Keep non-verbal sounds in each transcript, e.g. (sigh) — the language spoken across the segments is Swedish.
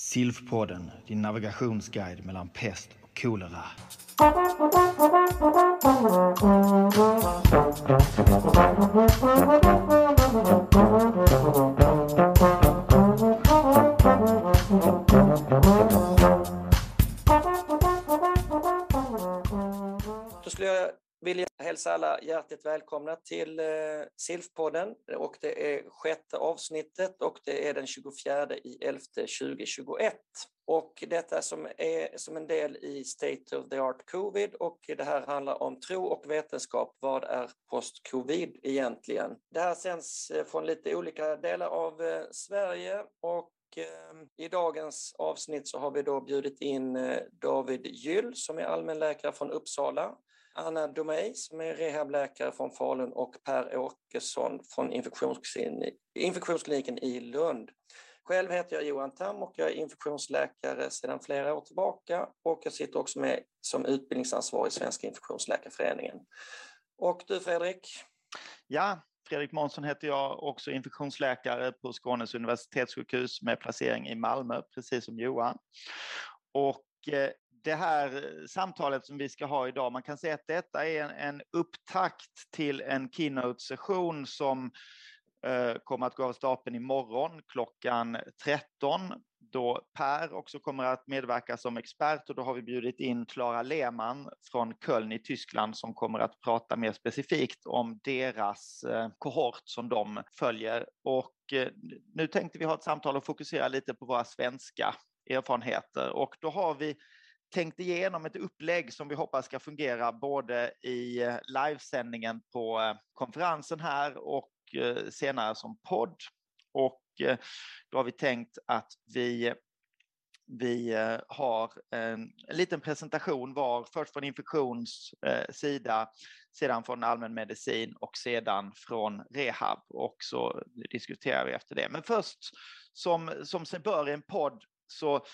Silfpodden, din navigationsguide mellan pest och kolera. Jag hälsa alla hjärtligt välkomna till eh, SILF-podden och det är sjätte avsnittet och det är den 24 i 11 2021. Och detta som är som en del i State of the Art Covid och det här handlar om tro och vetenskap. Vad är post-covid egentligen? Det här sänds eh, från lite olika delar av eh, Sverige och i dagens avsnitt så har vi då bjudit in David Gyll som är allmänläkare från Uppsala Anna Domey som är rehabläkare från Falun och Per Åkesson från infektionskliniken i Lund. Själv heter jag Johan Tam och jag är infektionsläkare sedan flera år tillbaka och jag sitter också med som utbildningsansvarig i Svenska infektionsläkarföreningen. Och du Fredrik? Ja, Fredrik Månsson heter jag, också infektionsläkare på Skånes universitetssjukhus med placering i Malmö, precis som Johan. Och eh, det här eh, samtalet som vi ska ha idag, man kan säga att detta är en, en upptakt till en keynote-session som eh, kommer att gå av stapeln imorgon klockan 13 då Per också kommer att medverka som expert och då har vi bjudit in Klara Lehmann från Köln i Tyskland som kommer att prata mer specifikt om deras eh, kohort som de följer. Och eh, nu tänkte vi ha ett samtal och fokusera lite på våra svenska erfarenheter och då har vi tänkt igenom ett upplägg som vi hoppas ska fungera både i eh, livesändningen på eh, konferensen här och eh, senare som podd. Och då har vi tänkt att vi vi har en, liten presentation var, först från infektions sida, sedan från allmänmedicin och sedan från rehab och så diskuterar vi efter det. Men först som, som sig bör i en podd så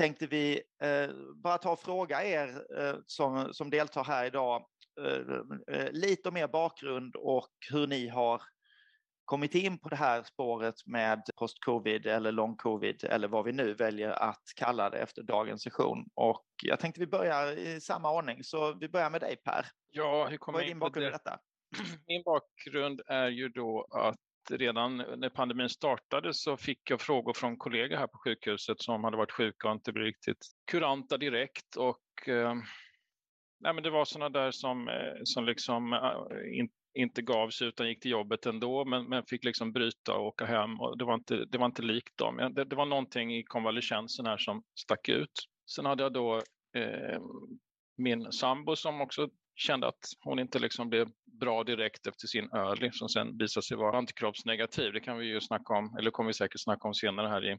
tänkte vi eh, bara ta och fråga er eh, som, som deltar här idag eh, eh, lite mer bakgrund och hur ni har kommit in på det här spåret med post-covid eller long-covid eller vad vi nu väljer att kalla det efter dagens session. Och jag tänkte vi börjar i samma ordning, så vi börjar med dig Per. Ja, hur kommer vad är din bakgrund i detta? (clears throat) Min bakgrund är ju då att redan när pandemin startade så fick jag frågor från kollegor här på sjukhuset som hade varit sjuka och inte blivit riktigt kuranta direkt. Och, eh, nej, men det var sådana där som, eh, som liksom eh, in, inte gav sig utan gick till jobbet ändå men, men fick liksom bryta och åka hem. Och det, var inte, det var inte likt dem. Det, det var någonting i konvalescensen här som stack ut. Sen hade jag då eh, min sambo som också kände att hon inte liksom blev bra direkt efter sin early som liksom, sen visade sig vara antikroppsnegativ. Det kan vi ju snacka om, eller kommer vi säkert snacka om senare här i,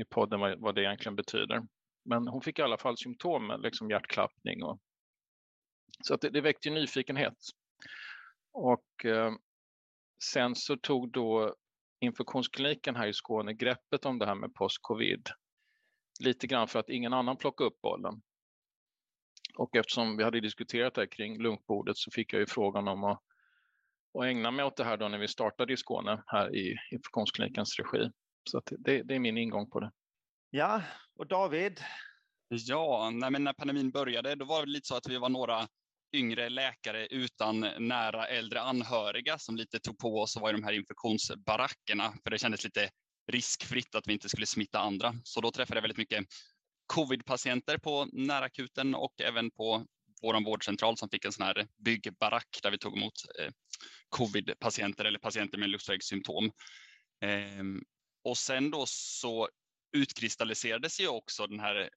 i podden vad, vad det egentligen betyder. Men hon fick i alla fall symptom, liksom hjärtklappning. Och, så att det, det väckte ju nyfikenhet. Och eh, sen så tog då infektionskliniken här i Skåne greppet om det här med post-covid. Lite grann för att ingen annan plockade upp bollen. Och eftersom vi hade diskuterat det här kring lunkbordet så fick jag ju frågan om att, att ägna mig åt det här då när vi startade i Skåne här i infektionsklinikens regi. Så det, det, är min ingång på det. Ja, och David? Ja, nej, men när pandemin började då var det lite så att vi var några yngre läkare utan nära äldre anhöriga som lite tog på oss och var i de här infektionsbarackerna för det kändes lite riskfritt att vi inte skulle smitta andra. Så då träffade jag väldigt mycket covidpatienter på närakuten och även på vår vårdcentral som fick en sån här byggbarack där vi tog emot eh, eller patienter med luftvägssymptom. Eh, och sen då så utkristalliserades ju också den här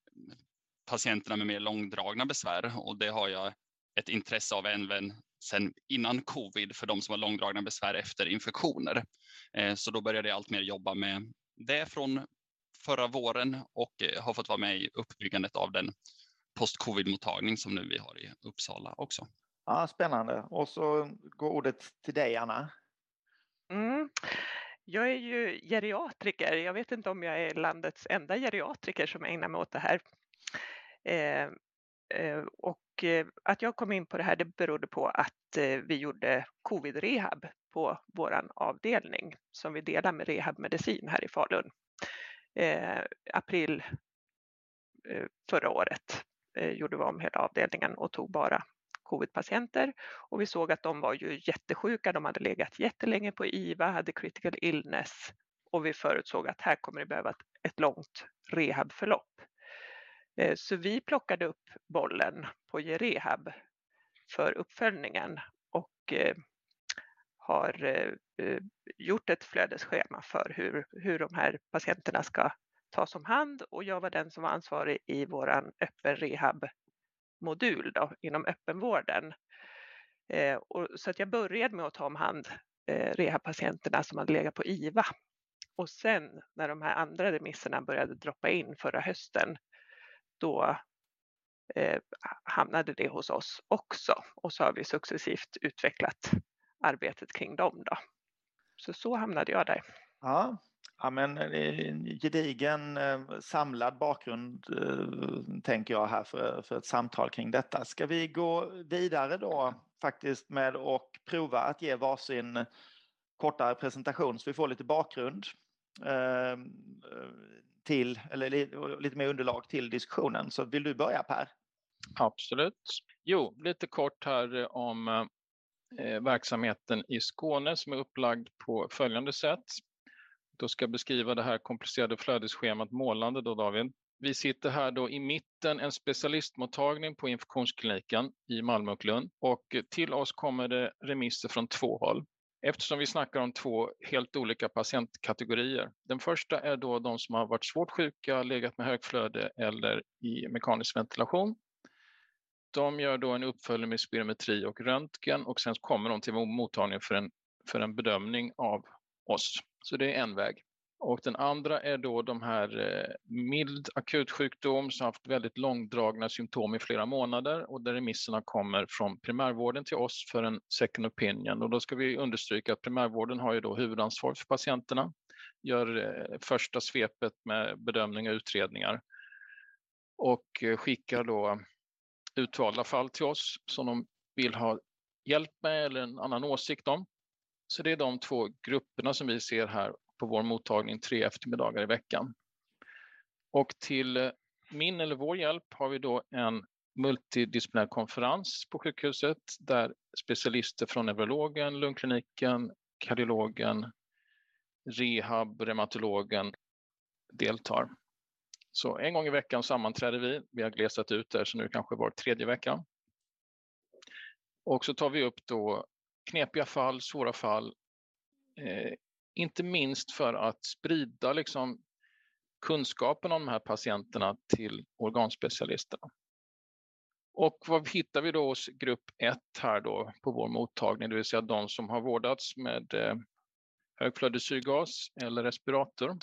patienterna med mer långdragna besvär och det har jag ett intresse av även sen innan covid för de som har långdragna besvär efter infektioner. Eh, så då började jag allt mer jobba med det från förra våren och eh, har fått vara med i uppbyggandet av den post-covid-mottagning som nu vi har i Uppsala också. Ja, spännande. Och så går ordet till dig, Anna. Mm. Jag är ju geriatriker. Jag vet inte om jag är landets enda geriatriker som ägnar mig åt det här. Eh, eh, och att jag kom in på det här det berodde på att eh, vi gjorde covid-rehab på vår avdelning som vi delar med rehabmedicin här i Falun eh, april eh, förra året eh, gjorde vi om hela avdelningen och tog bara covid-patienter och vi såg att de var ju jättesjuka, de hade legat jättelänge på IVA, hade critical illness och vi förutsåg att här kommer det behöva ett, ett långt rehabförlopp. Eh, så vi plockade upp bollen på Gerehab för uppföljningen och eh, har eh, Eh, gjort ett flödesschema för hur, hur de här patienterna ska tas om hand och jag var den som var ansvarig i våran öppen rehab-modul då, inom öppenvården. Eh, och, så att jag började med att ta om hand eh, rehabpatienterna som hade legat på IVA. Och sen när de här andra remisserna började droppa in förra hösten då eh, hamnade det hos oss också och så har vi successivt utvecklat arbetet kring dem. Då. Så så hamnade jag där. Ja, ja men en gedigen eh, samlad bakgrund eh, tänker jag här för, för ett samtal kring detta. Ska vi gå vidare då faktiskt med och prova att ge varsin kortare presentation så vi får lite bakgrund eh, till, eller lite mer underlag till diskussionen. Så vill du börja Per? Absolut. Jo, lite kort här eh, om eh, Eh, verksamheten i Skåne som är upplagd på följande sätt. Då ska jag beskriva det här komplicerade flödesschemat målande då David. Vi sitter här då i mitten en specialistmottagning på infektionskliniken i Malmö och Lund och till oss kommer det remisser från två håll eftersom vi snackar om två helt olika patientkategorier. Den första är då de som har varit svårt sjuka, legat med högflöde eller i mekanisk ventilation. De gör då en uppföljning med spirometri och röntgen och sen kommer de till mottagningen för en, för en bedömning av oss. Så det är en väg. Och den andra är då de här eh, mild akutsjukdom som haft väldigt långdragna symptom i flera månader och där remisserna kommer från primärvården till oss för en second opinion. Och då ska vi understryka att primärvården har ju då huvudansvar för patienterna, gör eh, första svepet med bedömning och utredningar och eh, skickar då utvalda fall till oss som de vill ha hjälp med eller en annan åsikt om. Så det är de två grupperna som vi ser här på vår mottagning tre eftermiddagar i veckan. Och till eh, min eller vår hjälp har vi då en multidisciplinär konferens på sjukhuset där specialister från neurologen, lungkliniken, kardiologen, rehab, reumatologen deltar. Så en gång i veckan sammanträder vi. Vi har glesat ut där så nu kanske var tredje vecka. Och så tar vi upp då knepiga fall, svåra fall, eh, inte minst för att sprida liksom, kunskapen om de här patienterna till organspecialisterna. Och vad hittar vi då hos grupp 1 här då på vår mottagning, det vill säga de som har vårdats med eh, högflödig syrgas eller respirator.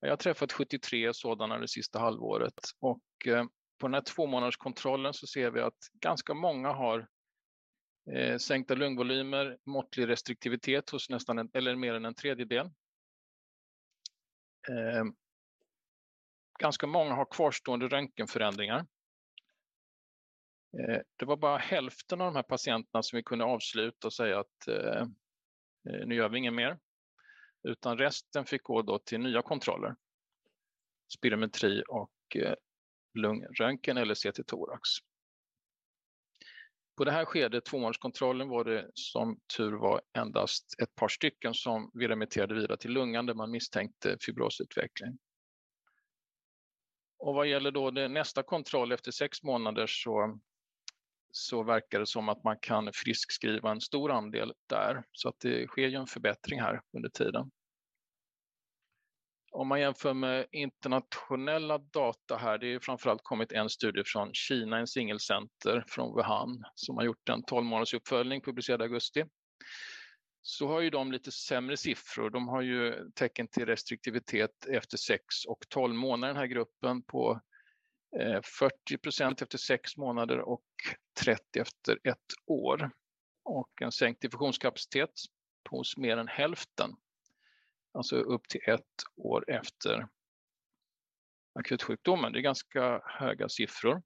Jag har träffat 73 sådana det sista halvåret och eh, på den här tvåmånaderskontrollen så ser vi att ganska många har Eh, sänkta lungvolymer, måttlig restriktivitet hos nästan en, eller mer än en tredjedel. Eh, ganska många har kvarstående röntgenförändringar. Eh, det var bara hälften av de här patienterna som vi kunde avsluta och säga att eh, eh, nu gör vi inget mer. Utan resten fick gå då till nya kontroller. Spirometri och eh, lungröntgen eller CT-thorax. På det här skedet, tvåmånaderskontrollen, var det som tur var endast ett par stycken som vi remitterade vidare till lungan där man misstänkte fibrosutveckling. Och vad gäller då det, nästa kontroll efter sex månader så, så verkar det som att man kan friskskriva en stor andel där. Så att det sker ju en förbättring här under tiden. Om man jämför med internationella data här, det är framförallt kommit en studie från Kina, en singelcenter från Wuhan som har gjort en 12 månaders uppföljning publicerad i augusti. Så har ju de lite sämre siffror. De har ju tecken till restriktivitet efter 6 och 12 månader den här gruppen på Eh, 40 procent efter sex månader och 30 efter ett år. Och en sänkt diffusionskapacitet hos mer än hälften alltså upp till ett år efter akutsjukdomen. Det är ganska höga siffror.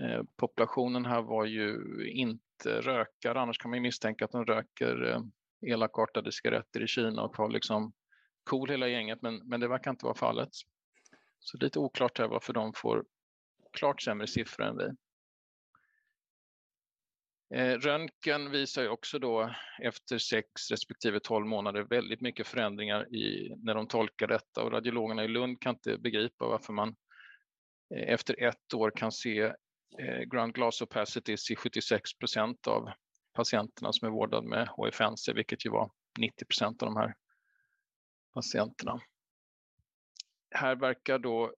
Eh, populationen här var ju inte rökare, annars kan man misstänka att de röker eh, elakartade cigaretter i Kina och har liksom cool hela gänget, men, men det verkar inte vara fallet. Så det är lite oklart här varför de får klart sämre siffror än vi. Eh, röntgen visar ju också då efter 6 respektive 12 månader väldigt mycket förändringar i, när de tolkar detta och radiologerna i Lund kan inte begripa varför man eh, efter ett år kan se eh, ground glass opacities i 76 procent av patienterna som är vårdade med HFNC, vilket ju var 90 procent av de här patienterna. Här verkar då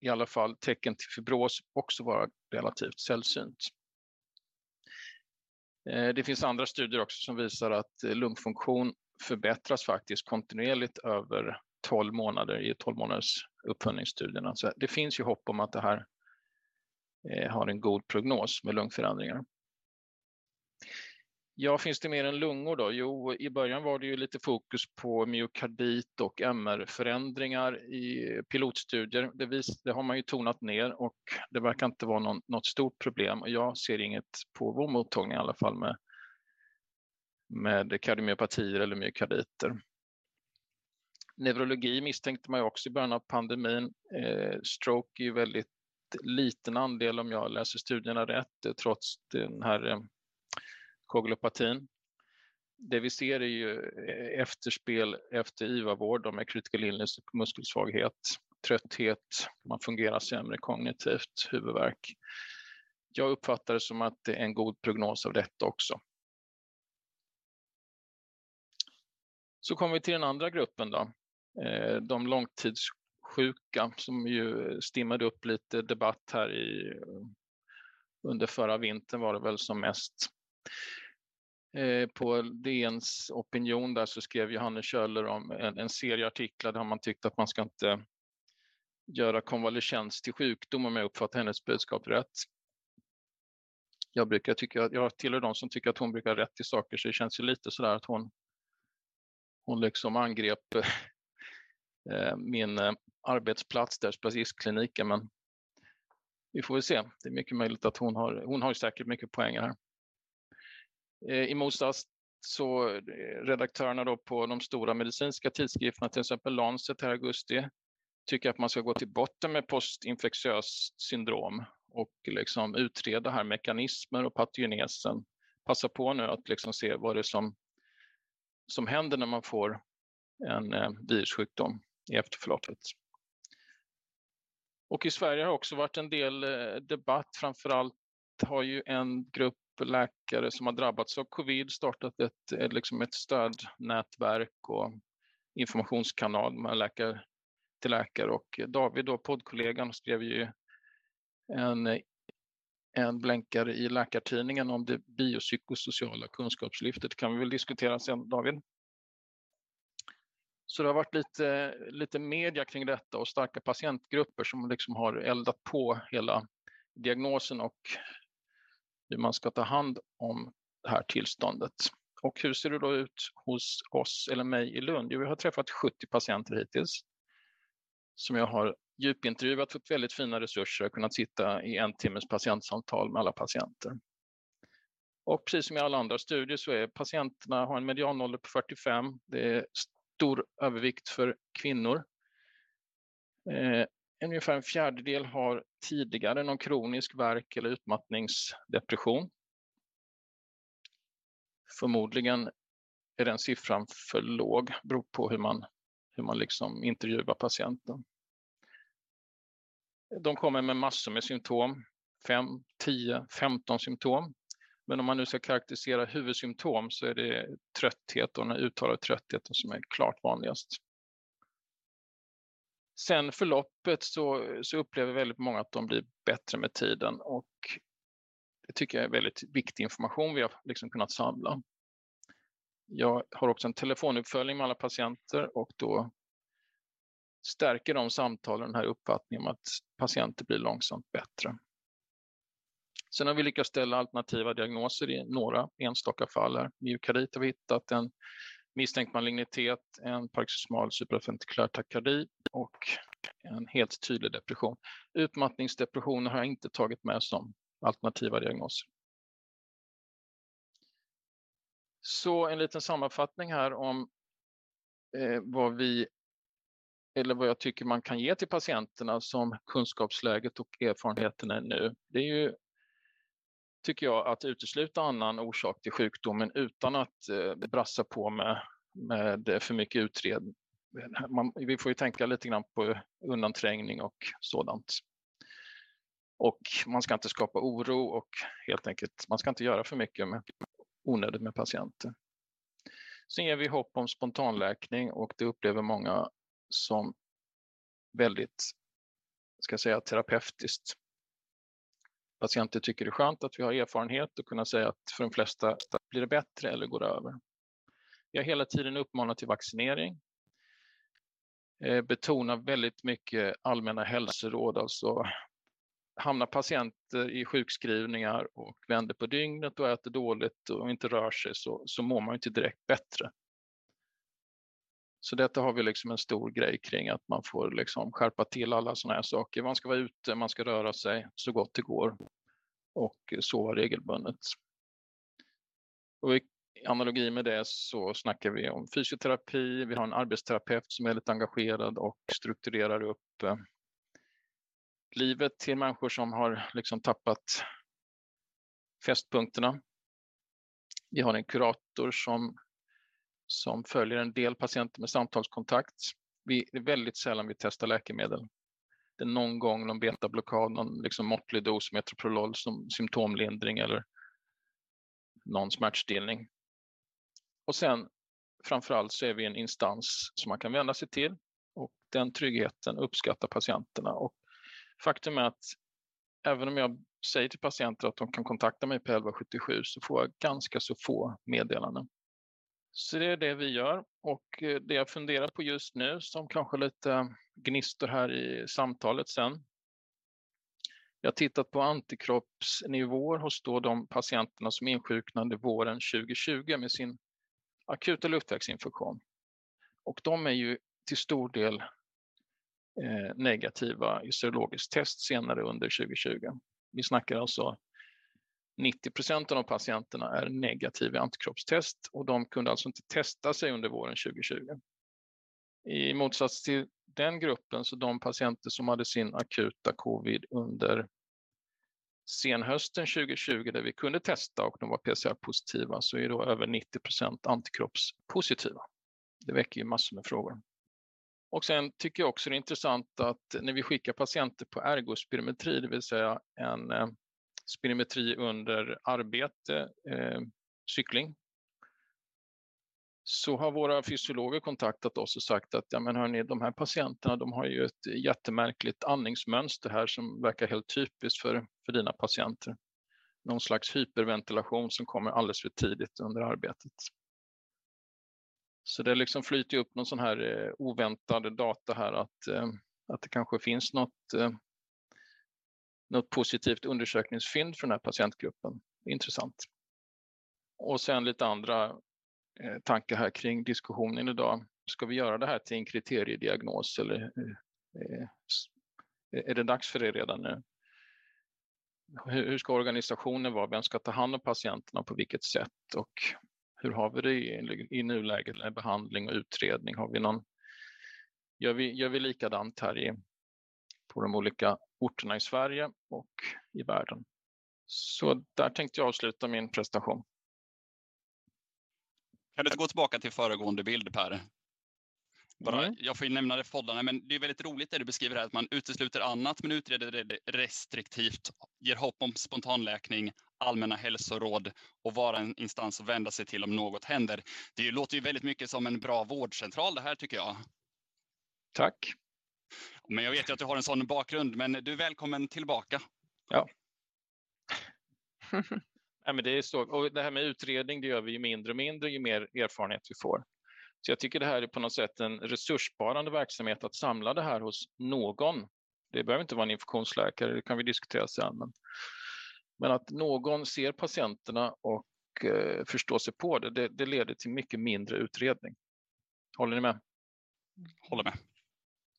i alla fall tecken till fibros också vara relativt sällsynt. Eh, det finns andra studier också som visar att eh, lungfunktion förbättras faktiskt kontinuerligt över 12 månader i 12 månaders uppföljningsstudierna. Så det finns ju hopp om att det här eh, har en god prognos med lungförändringar. Ja, finns det mer än lungor då? Jo, i början var det ju lite fokus på myokardit och MR-förändringar i pilotstudier. Det, vis, det, har man ju tonat ner och det verkar inte vara någon, något stort problem. Jag ser inget på vår mottagning i alla fall med, med kardiomyopatier eller myokarditer. Neurologi misstänkte man ju också i början av pandemin. Eh, stroke är ju väldigt liten andel om jag läser studierna rätt, trots den här eh, koagulopatin. Det vi ser är ju eh, efterspel efter IVA-vård med critical illness och muskelsvaghet, trötthet, man fungerar sämre kognitivt, huvudvärk. Jag uppfattar det som att det är en god prognos av detta också. Så kommer vi till den andra gruppen då, eh, de långtidssjuka som ju stimmade upp lite debatt här i under förra vintern var det väl som mest. Eh, på DNs opinion där så skrev Johannes Kjöller om en, en serie artiklar där man tyckt att man ska inte göra konvalescens till sjukdom om jag uppfattar hennes budskap rätt. Jag brukar tycka, jag tillhör de som tycker att hon brukar ha rätt i saker så det känns ju lite sådär att hon, hon liksom angrep (laughs) eh, min eh, arbetsplats där, specialistkliniken men vi får väl se. Det är mycket möjligt att hon har, hon har säkert mycket poänger här. Eh, I motsats så eh, redaktörerna då på de stora medicinska tidskrifterna, till exempel Lancet här i augusti, tycker att man ska gå till botten med postinfektiöst syndrom och liksom utreda här mekanismer och patogenesen. Passa på nu att liksom se vad det är som, som händer när man får en eh, virussjukdom i efterförloppet. Och i Sverige har också varit en del eh, debatt, framförallt har ju en grupp läkare som har drabbats av covid startat ett, eh, liksom ett stödnätverk och informationskanal med läkare till läkare och David, då, poddkollegan, skrev ju en, en blänkare i Läkartidningen om det biopsykosociala kunskapslyftet. kan vi väl diskutera sen, David. Så det har varit lite, lite media kring detta och starka patientgrupper som liksom har eldat på hela diagnosen och hur man ska ta hand om det här tillståndet. Och hur ser det då ut hos oss eller mig i Lund? Jo, vi har träffat 70 patienter hittills som jag har djupintervjuat, fått väldigt fina resurser och kunnat sitta i en timmes patientsamtal med alla patienter. Och precis som i alla andra studier så är patienterna har en medianålder på 45. Det är stor övervikt för kvinnor. Eh, ungefär en fjärdedel har tidigare någon kronisk verk eller utmattningsdepression. Förmodligen är den siffran för låg, beror på hur man, hur man liksom intervjuar patienten. De kommer med massor med symptom, 5, 10, 15 symptom. Men om man nu ska karaktärisera huvudsymptom så är det trötthet och den uttalade tröttheten som är klart vanligast. Sen förloppet så, så upplever väldigt många att de blir bättre med tiden och det tycker jag är väldigt viktig information vi har liksom kunnat samla. Jag har också en telefonuppföljning med alla patienter och då stärker de samtalen den här uppfattningen om att patienter blir långsamt bättre. Sen har vi lyckats ställa alternativa diagnoser i några enstaka fall. Här. Myokardit har vi hittat en misstänkt malignitet, en paroxysmal supraventrikulär takardi och en helt tydlig depression. Utmattningsdepressioner har jag inte tagit med som alternativa diagnoser. Så en liten sammanfattning här om eh, vad vi eller vad jag tycker man kan ge till patienterna som kunskapsläget och erfarenheten är nu, det är ju tycker jag att utesluta annan orsak till sjukdomen utan att eh, brassa på med, med för mycket utredning. Man, vi får ju tänka lite grann på undanträngning och sådant. Och man ska inte skapa oro och helt enkelt, man ska inte göra för mycket med, onödigt med patienter. Sen ger vi hopp om spontanläkning och det upplever många som väldigt, ska jag säga, terapeutiskt. Patienter tycker det är skönt att vi har erfarenhet och kunna säga att för de flesta blir det bättre eller går över. Vi har hela tiden uppmanat till vaccinering. Eh, betonar väldigt mycket allmänna hälsoråd, alltså hamnar patienter i sjukskrivningar och vänder på dygnet och äter dåligt och inte rör sig så, så mår man inte direkt bättre. Så detta har vi liksom en stor grej kring att man får liksom skärpa till alla sådana här saker. Man ska vara ute, man ska röra sig så gott det går och sova regelbundet. Och i analogi med det så snackar vi om fysioterapi. Vi har en arbetsterapeut som är väldigt engagerad och strukturerar upp eh, livet till människor som har liksom tappat fästpunkterna. Vi har en kurator som, som följer en del patienter med samtalskontakt. Vi, det är väldigt sällan vi testar läkemedel. Det är någon gång någon betablockad, någon liksom måttlig dos metoprolol som symptomlindring eller någon smärtstillning. Och sen framförallt så är vi en instans som man kan vända sig till och den tryggheten uppskattar patienterna och Faktum är att även om jag säger till patienter att de kan kontakta mig på 1177 så får jag ganska så få meddelanden. Så det är det vi gör och eh, det jag funderar på just nu som kanske lite gnistor här i samtalet sen. Jag har tittat på antikroppsnivåer hos då de patienterna som insjuknade våren 2020 med sin akuta luftvägsinfektion. Och de är ju till stor del eh, negativa i serologiskt test senare under 2020. Vi snackar alltså 90 procent av de patienterna är negativa i antikroppstest och de kunde alltså inte testa sig under våren 2020. I motsats till den gruppen, så de patienter som hade sin akuta covid under senhösten 2020 där vi kunde testa och de var PCR-positiva så är då över 90 procent antikroppspositiva. Det väcker ju massor med frågor. Och sen tycker jag också det är intressant att när vi skickar patienter på ergospirometri, det vill säga en eh, spirometri under arbete, eh, cykling, så har våra fysiologer kontaktat oss och sagt att ja, men hörni, de här patienterna de har ju ett jättemärkligt andningsmönster här som verkar helt typiskt för, för dina patienter. Någon slags hyperventilation som kommer alldeles för tidigt under arbetet. Så det liksom flyter upp någon sån här eh, oväntad data här att, eh, att det kanske finns något, eh, något positivt undersökningsfynd för den här patientgruppen. Intressant. Och sen lite andra eh, tankar här kring diskussionen idag. Ska vi göra det här till en kriteriediagnos eller eh, är det dags för det redan nu? Hur, hur ska organisationen vara? Vem ska ta hand om patienterna på vilket sätt? Och hur har vi det i, i nuläget med behandling och utredning? Har vi någon, gör, vi, gör vi likadant här i, på de olika orterna i Sverige och i världen? Så där tänkte jag avsluta min presentation. Kan du gå tillbaka till föregående bild Per? Bara, mm. Jag får ju nämna det foldarna, men det är väldigt roligt det du beskriver här, att man utesluter annat men utreder det restriktivt, ger hopp om spontanläkning, allmänna hälsoråd och vara en instans att vända sig till om något händer. Det låter ju väldigt mycket som en bra vårdcentral det här tycker jag. Tack. Men jag vet ju att du har en sån bakgrund, men du är välkommen tillbaka. Ja. (laughs) Nej, men det är så. Och det här med utredning, det gör vi ju mindre och mindre ju mer erfarenhet vi får. Så jag tycker det här är på något sätt en resurssparande verksamhet att samla det här hos någon. Det behöver inte vara en infektionsläkare, det kan vi diskutera sen. Men, men att någon ser patienterna och eh, förstår sig på det, det, det, leder till mycket mindre utredning. Håller ni med? Håller med.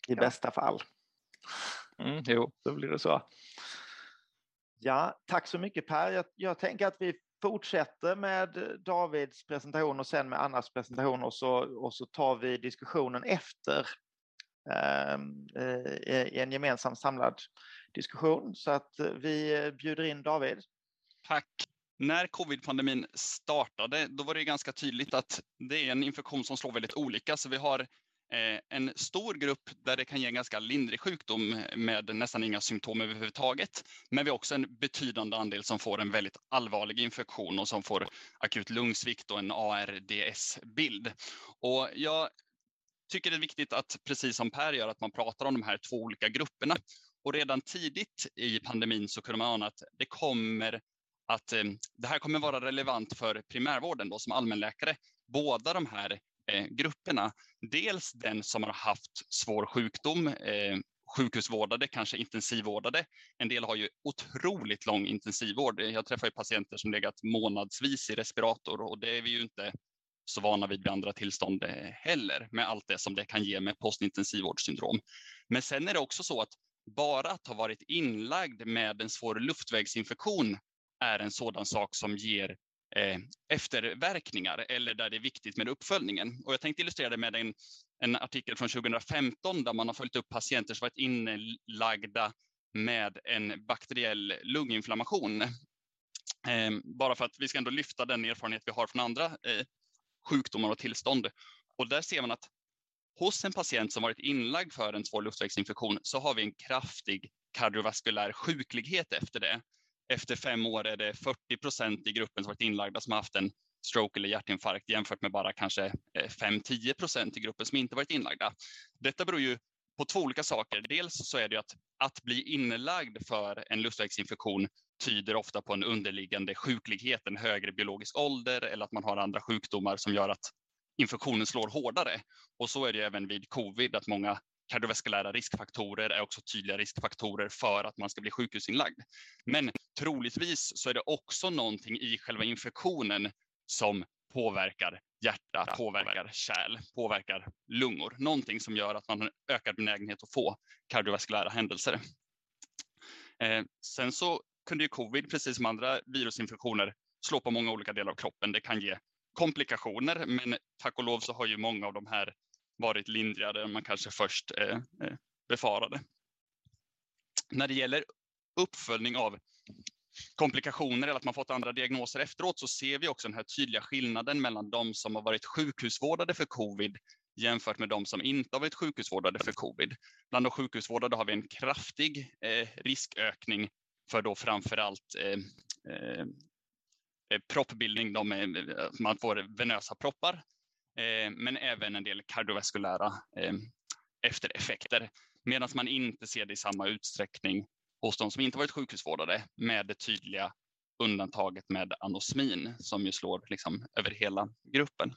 I ja. bästa fall. Mm, jo. Då blir det så. Ja, tack så mycket Per. Jag, jag tänker att vi fortsätter med Davids presentation och sen med Annas presentation och så, och så tar vi diskussionen efter ehm, i en gemensam samlad diskussion. Så att vi bjuder in David. Tack. När covid-pandemin startade, då var det ganska tydligt att det är en infektion som slår väldigt olika. Så vi har Eh, Eh, en stor grupp där det kan ge en ganska lindrig sjukdom med nästan inga symptom överhuvudtaget. Men vi har också en betydande andel som får en väldigt allvarlig infektion och som får akut lungsvikt och en ARDS-bild. Och jag tycker det är viktigt att, precis som Per gör, att man pratar om de här två olika grupperna. Och redan tidigt i pandemin så kunde man ana att det kommer att eh, det här kommer vara relevant för primärvården då, som allmänläkare. Båda de här Eh, grupperna. Dels den som har haft svår sjukdom, eh, sjukhusvårdade, kanske intensivvårdade. En del har ju otroligt lång intensivvård. Jag träffar ju patienter som legat månadsvis i respirator och det är vi ju inte så vana vid vid andra tillstånd eh, heller med allt det som det kan ge med postintensivvårdssyndrom. Men sen är det också så att bara att ha varit inlagd med en svår luftvägsinfektion är en sådan sak som ger eh, efterverkningar eller där det är viktigt med uppföljningen. Och jag tänkte illustrera det med en, en artikel från 2015 där man har följt upp patienter som varit inlagda med en bakteriell lunginflammation. Eh, bara för att vi ska ändå lyfta den erfarenhet vi har från andra eh, sjukdomar och tillstånd. Och där ser man att hos en patient som varit inlagd för en svår luftvägsinfektion så har vi en kraftig kardiovaskulär sjuklighet efter det. Efter fem år är det 40 procent i gruppen som varit inlagda som haft en stroke eller hjärtinfarkt jämfört med bara kanske eh, 5-10 procent i gruppen som inte varit inlagda. Detta beror ju på två olika saker. Dels så är det att att bli inlagd för en luftvägsinfektion tyder ofta på en underliggande sjuklighet, en högre biologisk ålder eller att man har andra sjukdomar som gör att infektionen slår hårdare. Och så är det även vid covid, att många kardiovaskulära riskfaktorer är också tydliga riskfaktorer för att man ska bli sjukhusinlagd. Men troligtvis så är det också någonting i själva infektionen som påverkar hjärta, påverkar kärl, påverkar lungor. Någonting som gör att man har ökad benägenhet att få kardiovaskulära händelser. Eh, sen så kunde ju covid, precis som andra virusinfektioner, slå på många olika delar av kroppen. Det kan ge komplikationer, men tack och lov så har ju många av de här varit lindrigare än man kanske först eh, eh, befarade. När det gäller uppföljning av komplikationer eller att man fått andra diagnoser efteråt så ser vi också den här tydliga skillnaden mellan de som har varit sjukhusvårdade för covid jämfört med de som inte har varit sjukhusvårdade för covid. Bland de sjukhusvårdade har vi en kraftig eh, riskökning för då framförallt eh, eh, eh proppbildning, de, man får venösa proppar Eh, men även en del kardiovaskulära eh, eftereffekter. Medan man inte ser det i samma utsträckning hos de som inte varit sjukhusvårdade med det tydliga undantaget med anosmin som ju slår liksom över hela gruppen.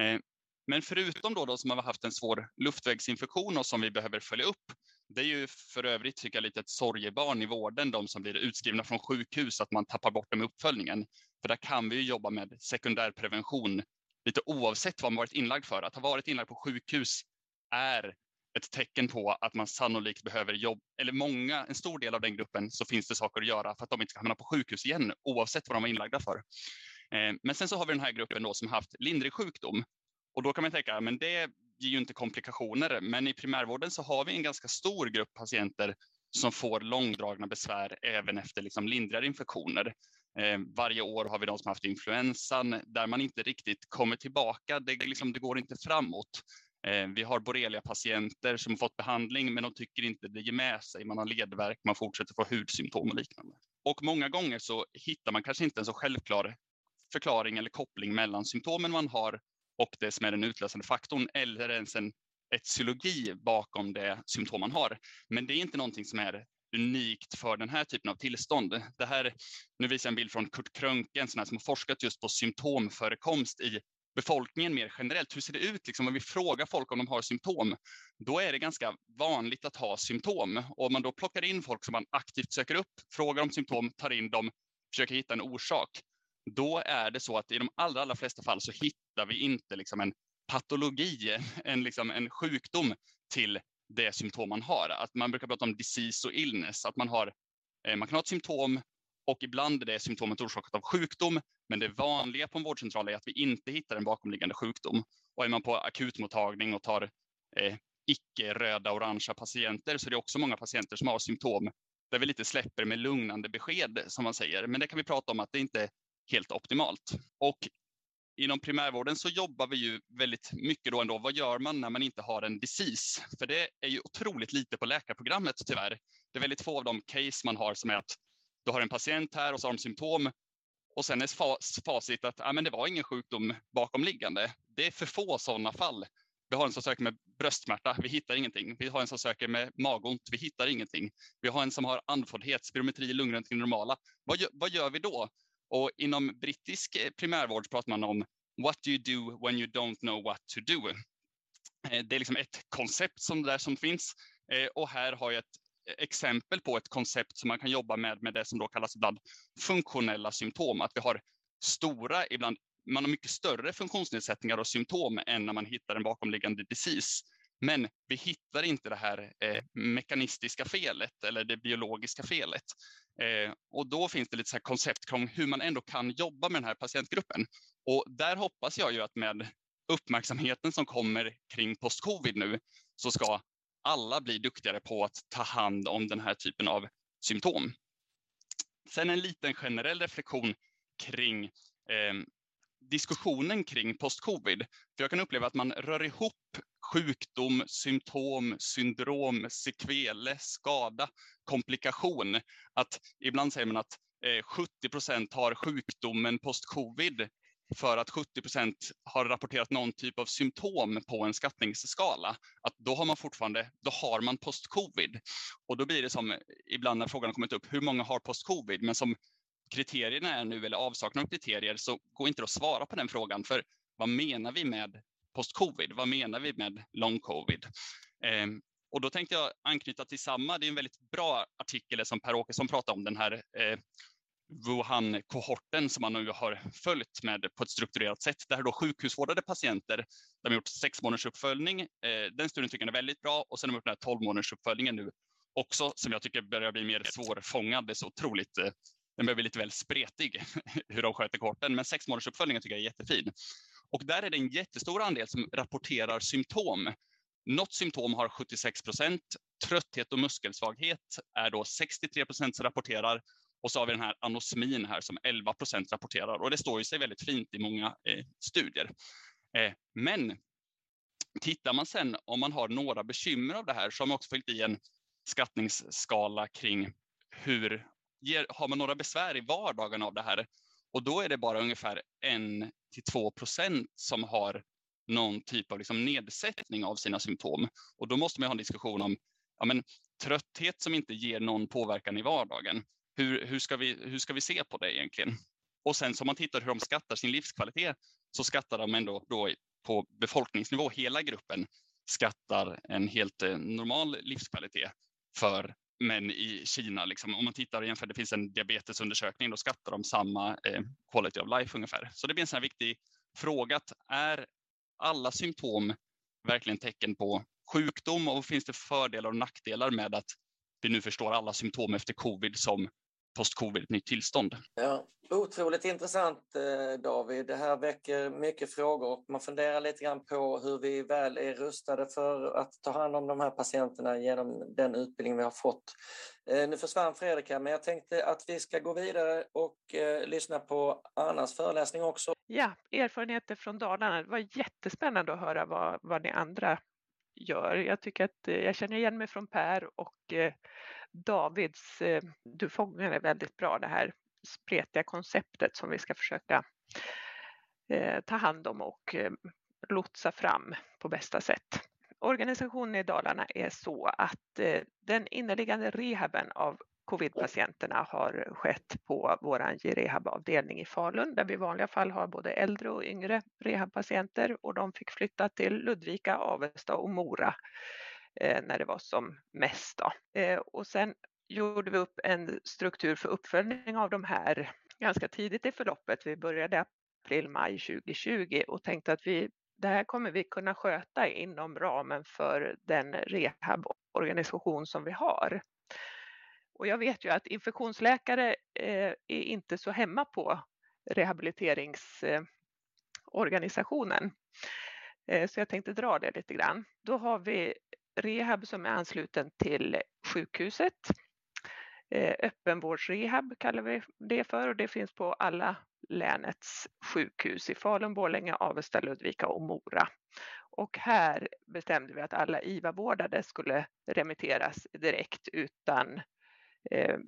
Eh, men förutom då de som har haft en svår luftvägsinfektion och som vi behöver följa upp, det är ju för övrigt tycker jag lite ett sorgebarn i vården, de som blir utskrivna från sjukhus, att man tappar bort dem i uppföljningen. För där kan vi jobba med sekundärprevention lite oavsett vad man varit inlagd för. Att ha varit inlagd på sjukhus är ett tecken på att man sannolikt behöver jobba, eller många, en stor del av den gruppen så finns det saker att göra för att de inte ska hamna på sjukhus igen oavsett vad de var inlagda för. Eh, men sen så har vi den här gruppen då som haft lindrig sjukdom och då kan man tänka, men det ger ju inte komplikationer. Men i primärvården så har vi en ganska stor grupp patienter som får långdragna besvär även efter liksom lindrigare infektioner. Eh, varje år har vi de som haft influensan där man inte riktigt kommer tillbaka. Det, liksom, det går inte framåt. Eh, vi har borrelia-patienter som fått behandling men de tycker inte det ger med sig. Man har ledvärk, man fortsätter få hudsymptom och liknande. Och många gånger så hittar man kanske inte en så självklar förklaring eller koppling mellan symptomen man har och det som är den utlösande faktorn eller ens en etiologi bakom det symptom man har. Men det är inte någonting som är unikt för den här typen av tillstånd. Det här, nu visar jag en bild från Kurt Krönke, en sån som har forskat just på symptomförekomst i befolkningen mer generellt. Hur ser det ut liksom, om vi frågar folk om de har symptom? Då är det ganska vanligt att ha symptom. Och om man då plockar in folk som man aktivt söker upp, frågar om symptom, tar in dem, försöker hitta en orsak, då är det så att i de allra, allra flesta fall så hittar vi inte liksom en patologi, en, liksom en sjukdom till det symptom man har. Att man brukar prata om disease och illness, att man, har, eh, man kan ha ett symptom och ibland är det symptomet orsakat av sjukdom, men det vanliga på en vårdcentral är att vi inte hittar en bakomliggande sjukdom. Och är man på akutmottagning och tar eh, icke-röda orangea patienter så är det också många patienter som har symptom där vi lite släpper med lugnande besked som man säger. Men det kan vi prata om att det inte är helt optimalt. Och inom primärvården så jobbar vi ju väldigt mycket då ändå. Vad gör man när man inte har en disease? För det är ju otroligt lite på läkarprogrammet tyvärr. Det är väldigt få av de case man har som är att du har en patient här och så har de symptom och sen är facit att ah, men det var ingen sjukdom bakomliggande. Det är för få sådana fall. Vi har en som söker med bröstsmärta, vi hittar ingenting. Vi har en som söker med magont, vi hittar ingenting. Vi har en som har andfåddhet, spirometri, lungröntgen normala. Vad gör, vad gör vi då? Och inom brittisk eh, primärvård pratar man om what do you do when you don't know what to do? Eh, det är liksom ett koncept som, där som finns eh, och här har jag ett exempel på ett koncept som man kan jobba med, med det som då kallas ibland funktionella symptom. Att vi har stora, ibland man har mycket större funktionsnedsättningar och symptom än när man hittar en bakomliggande disease. Men vi hittar inte det här eh, mekanistiska felet eller det biologiska felet. Eh, och då finns det lite så här koncept kring hur man ändå kan jobba med den här patientgruppen. Och där hoppas jag ju att med uppmärksamheten som kommer kring post-covid nu så ska alla bli duktigare på att ta hand om den här typen av symptom. Sen en liten generell reflektion kring eh, diskussionen kring post-covid. För jag kan uppleva att man rör ihop sjukdom, symptom, syndrom, sekvele, skada, komplikation. Att ibland säger man att eh, 70 procent har sjukdomen post-covid för att 70 procent har rapporterat någon typ av symptom på en skattningsskala, att då har man fortfarande, då har man post-covid. Och då blir det som ibland när frågan har kommit upp, hur många har post-covid? Men som kriterierna är nu, eller avsaknad av kriterier, så går inte att svara på den frågan. För vad menar vi med post-covid? Vad menar vi med long covid? Eh, och då tänkte jag anknyta till samma, det är en väldigt bra artikel som Per Åkesson pratade om, den här eh, Wuhan-kohorten som man nu har följt med på ett strukturerat sätt. Det här är då sjukhusvårdade patienter. De har gjort sex månaders uppföljning. Eh, den studien tycker jag är väldigt bra och sen har de gjort den här 12 månaders uppföljningen nu också som jag tycker börjar bli mer svårfångad. Det är så otroligt eh, den börjar bli lite väl spretig (laughs) hur de sköter korten. Men sex månaders uppföljningen tycker jag är jättefin. Och där är det en jättestor andel som rapporterar symptom. Något symptom har 76 procent. Trötthet och muskelsvaghet är då 63 procent som rapporterar och så har vi den här anosmin här som 11 procent rapporterar och det står ju sig väldigt fint i många eh, studier. Eh, men tittar man sen om man har några bekymmer av det här så har man också fyllt i en skattningsskala kring hur ger, har man några besvär i vardagen av det här och då är det bara ungefär 1 till 2 procent som har någon typ av liksom nedsättning av sina symptom. Och då måste man ha en diskussion om ja, men, trötthet som inte ger någon påverkan i vardagen hur, hur, ska vi, hur ska vi se på det egentligen? Och sen om man tittar hur de skattar sin livskvalitet så skattar de ändå då på befolkningsnivå, hela gruppen skattar en helt eh, normal livskvalitet för män i Kina. Liksom. Om man tittar och jämför, det finns en diabetesundersökning, då skattar de samma eh, quality of life ungefär. Så det blir en sån här viktig fråga, att är alla symptom verkligen tecken på sjukdom och finns det fördelar och nackdelar med att vi nu förstår alla symptom efter covid som post-covid, ett nytt tillstånd. Ja, otroligt intressant eh, David. Det här väcker mycket frågor och man funderar lite grann på hur vi väl är rustade för att ta hand om de här patienterna genom den utbildning vi har fått. Eh, nu försvann Fredrik här, men jag tänkte att vi ska gå vidare och eh, lyssna på Annas föreläsning också. Ja, erfarenheter från Dalarna. Det var jättespännande att höra vad, vad ni andra gör. Jag tycker att jag känner igen mig från Per och Davids, eh, du fångade väldigt bra det här spretiga konceptet som vi ska försöka eh, ta hand om och eh, lotsa fram på bästa sätt. Organisationen i Dalarna är så att den inneliggande rehaben av covid-patienterna har skett på vår rehabavdelning i Falun där vi i vanliga fall har både äldre och yngre rehabpatienter och de fick flytta till Ludvika, Avesta och Mora Eh, när det var som mest. Då. Eh, och sen gjorde vi upp en struktur för uppföljning av de här ganska tidigt i förloppet. Vi började april, maj 2020 och tänkte att vi, det här kommer vi kunna sköta inom ramen för den rehaborganisation som vi har. Och jag vet ju att infektionsläkare eh, är inte så hemma på rehabiliteringsorganisationen. Så jag tänkte dra det lite grann. Då har vi rehab som är ansluten till sjukhuset. Eh, öppenvårdsrehab kallar vi det för och det finns på alla länets sjukhus i Falun, Borlänge, Avesta, Ludvika och Mora. Och här bestämde vi att alla IVA-vårdade skulle remitteras direkt utan eh,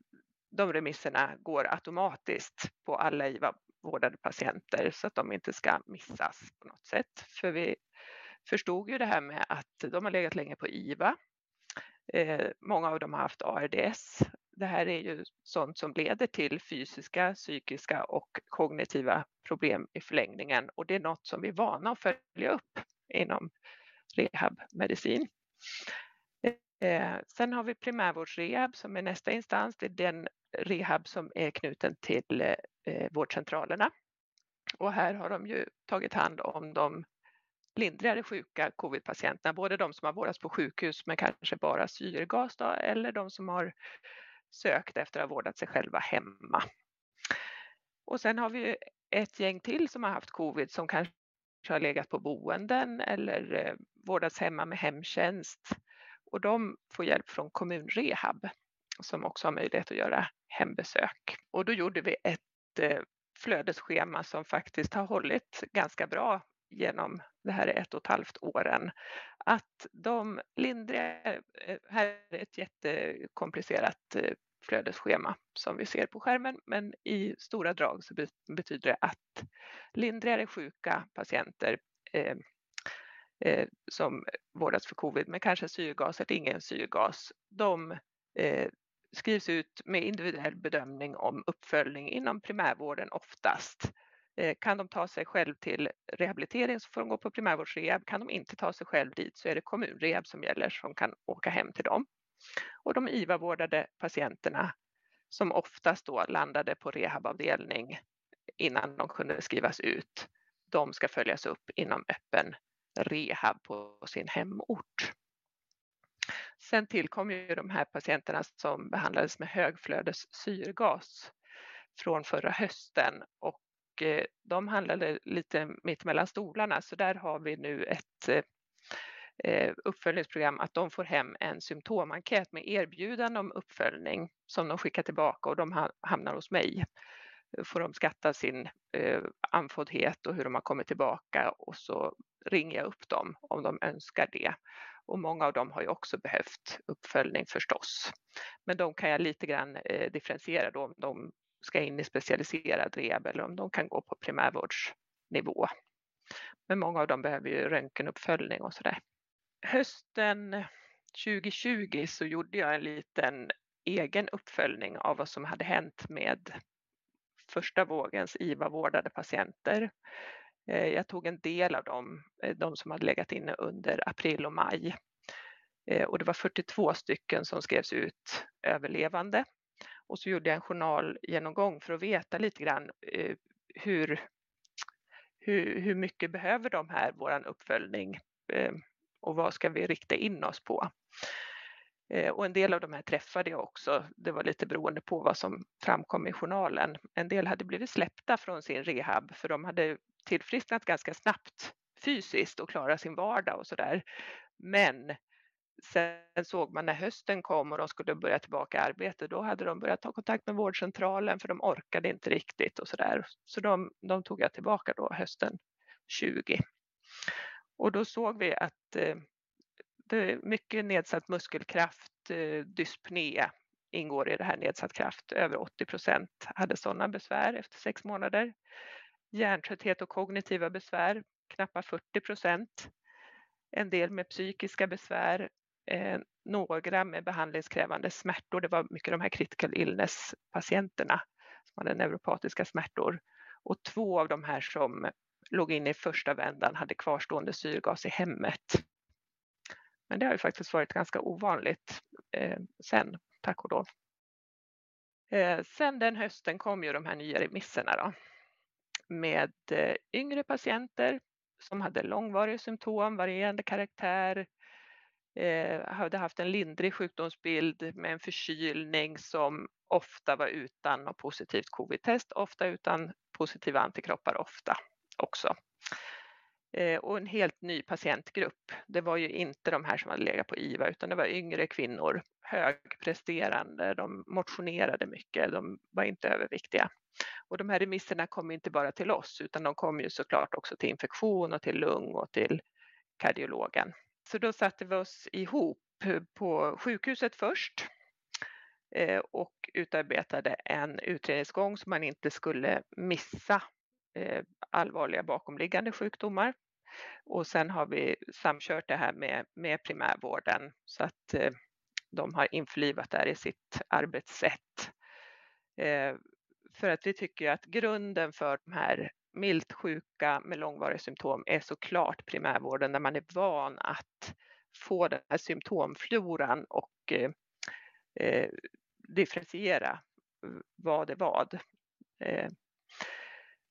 de remisserna går automatiskt på alla IVA-vårdade patienter så att de inte ska missas på något sätt. För vi förstod ju det här med att de har legat länge på IVA. Eh, många av dem har haft ARDS. Det här är ju sånt som leder till fysiska, psykiska och kognitiva problem i förlängningen och det är något som vi är vana att följa upp inom rehabmedicin. Eh, sen har vi primärvårdsrehab som är nästa instans. Det är den rehab som är knuten till eh, vårdcentralerna. Och här har de ju tagit hand om de lindrigare sjuka covidpatienterna, både de som har vårdats på sjukhus med kanske bara syrgas då, eller de som har sökt efter att ha vårdat sig själva hemma. Och sen har vi ett gäng till som har haft covid som kanske har legat på boenden eller eh, vårdats hemma med hemtjänst. Och de får hjälp från kommunrehab som också har möjlighet att göra hembesök. Och då gjorde vi ett eh, flödesschema som faktiskt har hållit ganska bra genom det här är ett och ett halvt åren. Att de lindriga, eh, här är ett jättekomplicerat eh, flödesschema som vi ser på skärmen, men i stora drag så betyder det att lindrigare sjuka patienter eh, eh, som vårdas för covid med kanske syrgas eller ingen syrgas, de eh, skrivs ut med individuell bedömning om uppföljning inom primärvården oftast. Eh, kan de ta sig själv till rehabilitering så får de gå på primärvårdsrehab. Kan de inte ta sig själv dit så är det kommunrehab som gäller som kan åka hem till dem. Och de IVA-vårdade patienterna som oftast då landade på rehabavdelning innan de kunde skrivas ut, de ska följas upp inom öppen rehab på sin hemort. Sen tillkom ju de här patienterna som behandlades med högflödes syrgas från förra hösten och och eh, de handlade lite mitt mellan stolarna så där har vi nu ett eh, eh, uppföljningsprogram att de får hem en symptomenkät med erbjudande om uppföljning som de skickar tillbaka och de hamnar hos mig. Får de skatta sin andfåddhet och hur de har kommit tillbaka och så ringer jag upp dem om de önskar det. Och många av dem har ju också behövt uppföljning förstås. Men de kan jag lite grann differentiera då om de ska in i specialiserad rehab eller om de kan gå på primärvårdsnivå. Men många av dem behöver ju röntgenuppföljning och sådär hösten 2020 så gjorde jag en liten egen uppföljning av vad som hade hänt med första vågens IVA-vårdade patienter. Eh, jag tog en del av dem, eh, de som hade legat inne under april och maj. Eh, och det var 42 stycken som skrevs ut överlevande. Och så gjorde jag en journalgenomgång för att veta lite grann eh, hur, hur, hur mycket behöver de här våran uppföljning eh, och vad ska vi rikta in oss på? Eh, och en del av de här träffade jag också. Det var lite beroende på vad som framkom i journalen. En del hade blivit släppta från sin rehab för de hade tillfrisknat ganska snabbt fysiskt och klarat sin vardag och sådär. Men sen såg man när hösten kom och de skulle börja tillbaka i arbete, då hade de börjat ta kontakt med vårdcentralen för de orkade inte riktigt och sådär. Så de, de tog jag tillbaka då hösten 20. Och då såg vi att eh, det är mycket nedsatt muskelkraft, eh, dyspné ingår i det här nedsatt kraft. Över 80 procent hade sådana besvär efter sex månader. Hjärntrötthet och kognitiva besvär, knappt 40 procent. En del med psykiska besvär, eh, några med behandlingskrävande smärtor. Det var mycket de här critical illness-patienterna som hade neuropatiska smärtor. Och två av de här som låg inne i första vändan hade kvarstående syrgas i hemmet. Men det har ju faktiskt varit ganska ovanligt eh, sen, tack och lov. Eh, sen den hösten kom ju de här nya remisserna då, med eh, yngre patienter som hade långvariga symptom, varierande karaktär, Eh, hade haft en lindrig sjukdomsbild med en förkylning som ofta var utan något positivt covid-test, ofta utan positiva antikroppar, ofta också. Eh, och en helt ny patientgrupp. Det var ju inte de här som hade legat på IVA utan det var yngre kvinnor, högpresterande, de motionerade mycket, de var inte överviktiga. Och de här remisserna kom inte bara till oss utan de kom ju såklart också till infektion och till lung och till kardiologen. Så då satte vi oss ihop på sjukhuset först eh, och utarbetade en utredningsgång så man inte skulle missa eh, allvarliga bakomliggande sjukdomar. Och sen har vi samkört det här med, med primärvården så att eh, de har införlivat det här i sitt arbetssätt. För att vi tycker att grunden för de här milt sjuka med långvariga symptom är såklart primärvården där man är van att få den här symptomfloran och eh, eh differentiera eh, vad är vad. Eh,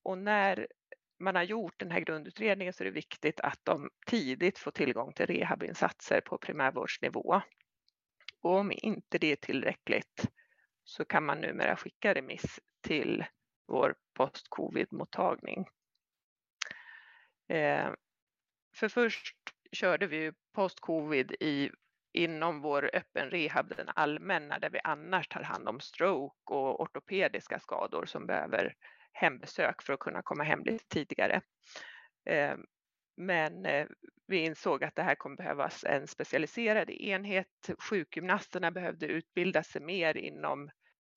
och när man har gjort den här grundutredningen så är det viktigt att de tidigt får tillgång till rehabinsatser på primärvårdsnivå. Och om inte det är tillräckligt så kan man numera skicka remiss till vår post-covid-mottagning. Eh, för först körde vi post-covid i, inom vår öppen rehab, den allmänna, där vi annars tar hand om stroke och ortopediska skador som behöver hembesök för att kunna komma hem lite tidigare. Eh, men eh, vi insåg att det här kommer behövas en specialiserad enhet. Sjukgymnasterna behövde utbilda sig mer inom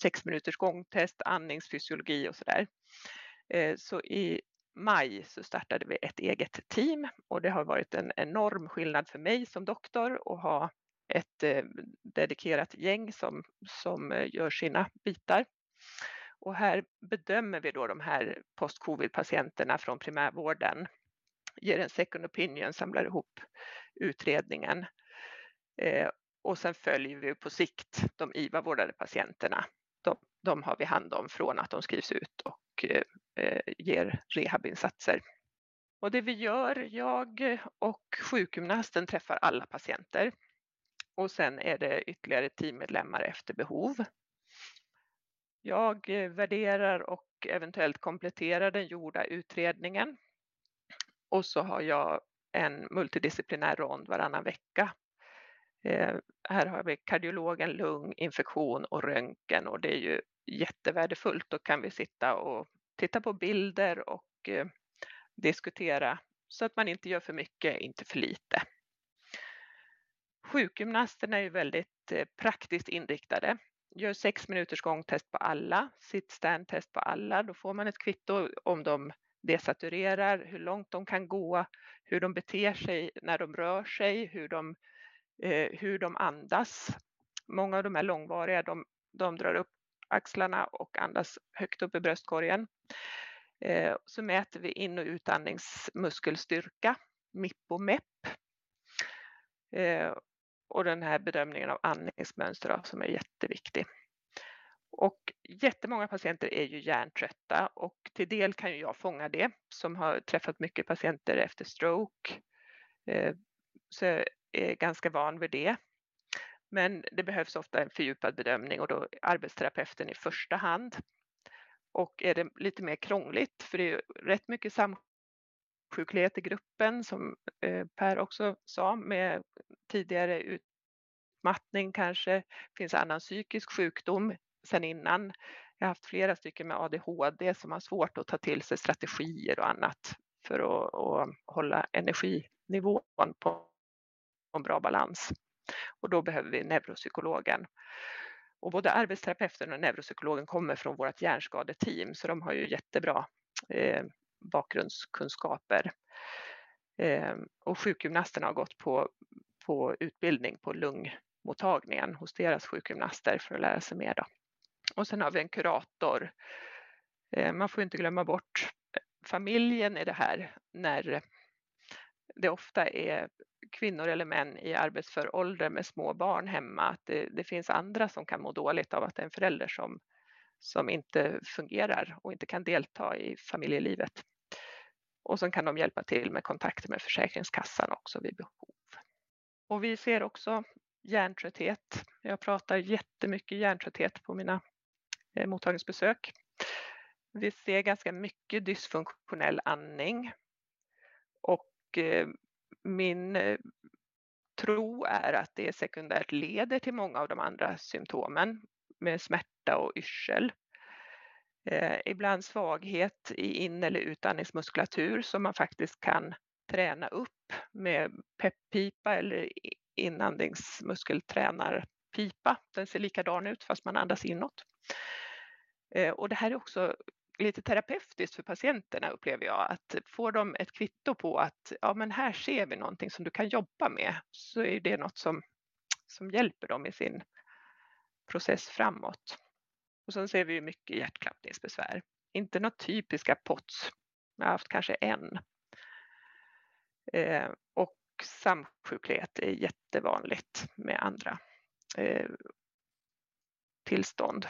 sex minuters gångtest, andningsfysiologi och sådär. Eh, så i maj så startade vi ett eget team och det har varit en enorm skillnad för mig som doktor att ha ett eh, dedikerat gäng som, som eh, gör sina bitar. Och här bedömer vi då de här post-covid-patienterna från primärvården, ger en second opinion, samlar ihop utredningen eh, och sen följer vi på sikt de IVA-vårdade patienterna. De, har vi hand om från att de skrivs ut och eh, ger rehabinsatser. Och det vi gör, jag och sjukgymnasten träffar alla patienter och sen är det ytterligare teammedlemmar efter behov. Jag eh, värderar och eventuellt kompletterar den gjorda utredningen. Och så har jag en multidisciplinär rond varannan vecka. Eh, här har vi kardiologen, lung, infektion och röntgen och det är ju jättevärdefullt. Då kan vi sitta och titta på bilder och eh, diskutera så att man inte gör för mycket, inte för lite. Sjukgymnasterna är ju väldigt eh, praktiskt inriktade gör sex minuters gångtest på alla, sitt-stand-test på alla. Då får man ett kvitto om de desaturerar, hur långt de kan gå, hur de beter sig när de rör sig, hur de, eh, hur de andas. Många av de här långvariga, de, de drar upp axlarna och andas högt upp i bröstkorgen. Eh, så mäter vi in och utandningsmuskelstyrka, MIP och MEP. Eh, och den här bedömningen av andningsmönster som är jätteviktig. Och jättemånga patienter är ju hjärntrötta och till del kan ju jag fånga det som har träffat mycket patienter efter stroke. Eh, så jag är ganska van vid det. Men det behövs ofta en fördjupad bedömning och då arbetsterapeuten i första hand. Och är det lite mer krångligt, för det är rätt mycket samsjuklighet i gruppen som eh, Per också sa med tidigare utmattning kanske, finns annan psykisk sjukdom sen innan. Jag har haft flera stycken med ADHD som har svårt att ta till sig strategier och annat för att, att hålla energinivån på en bra balans. Och då behöver vi neuropsykologen. Och både arbetsterapeuten och neuropsykologen kommer från vårt hjärnskadeteam så de har ju jättebra eh, bakgrundskunskaper. Eh, och sjukgymnasterna har gått på på utbildning på lungmottagningen hos deras sjukgymnaster för att lära sig mer. Då. Och sen har vi en kurator. Eh, man får inte glömma bort eh, familjen i det här när det ofta är kvinnor eller män i arbetsför ålder med små barn hemma. Att det, det, finns andra som kan må dåligt av att det är en förälder som, som inte fungerar och inte kan delta i familjelivet. Och så kan de hjälpa till med kontakter med Försäkringskassan också vid behov. Och vi ser också hjärntrötthet. Jag pratar jättemycket hjärntrötthet på mina eh, mottagningsbesök. Vi ser ganska mycket dysfunktionell andning och eh, min eh, tro är att det sekundärt leder till många av de andra symptomen med smärta och yrsel. Eh, ibland svaghet i in eller utandningsmuskulatur som man faktiskt kan träna upp med pepppipa eller inandningsmuskeltränarpipa. Den ser likadan ut fast man andas inåt. Eh, och det här är också lite terapeutiskt för patienterna upplever jag att får de ett kvitto på att ja men här ser vi någonting som du kan jobba med så är det något som, som hjälper dem i sin process framåt. Och sen ser vi ju mycket hjärtklappningsbesvär. Inte några typiska POTS. Jag har haft kanske en. Eh, och samsjuklighet är jättevanligt med andra eh, tillstånd.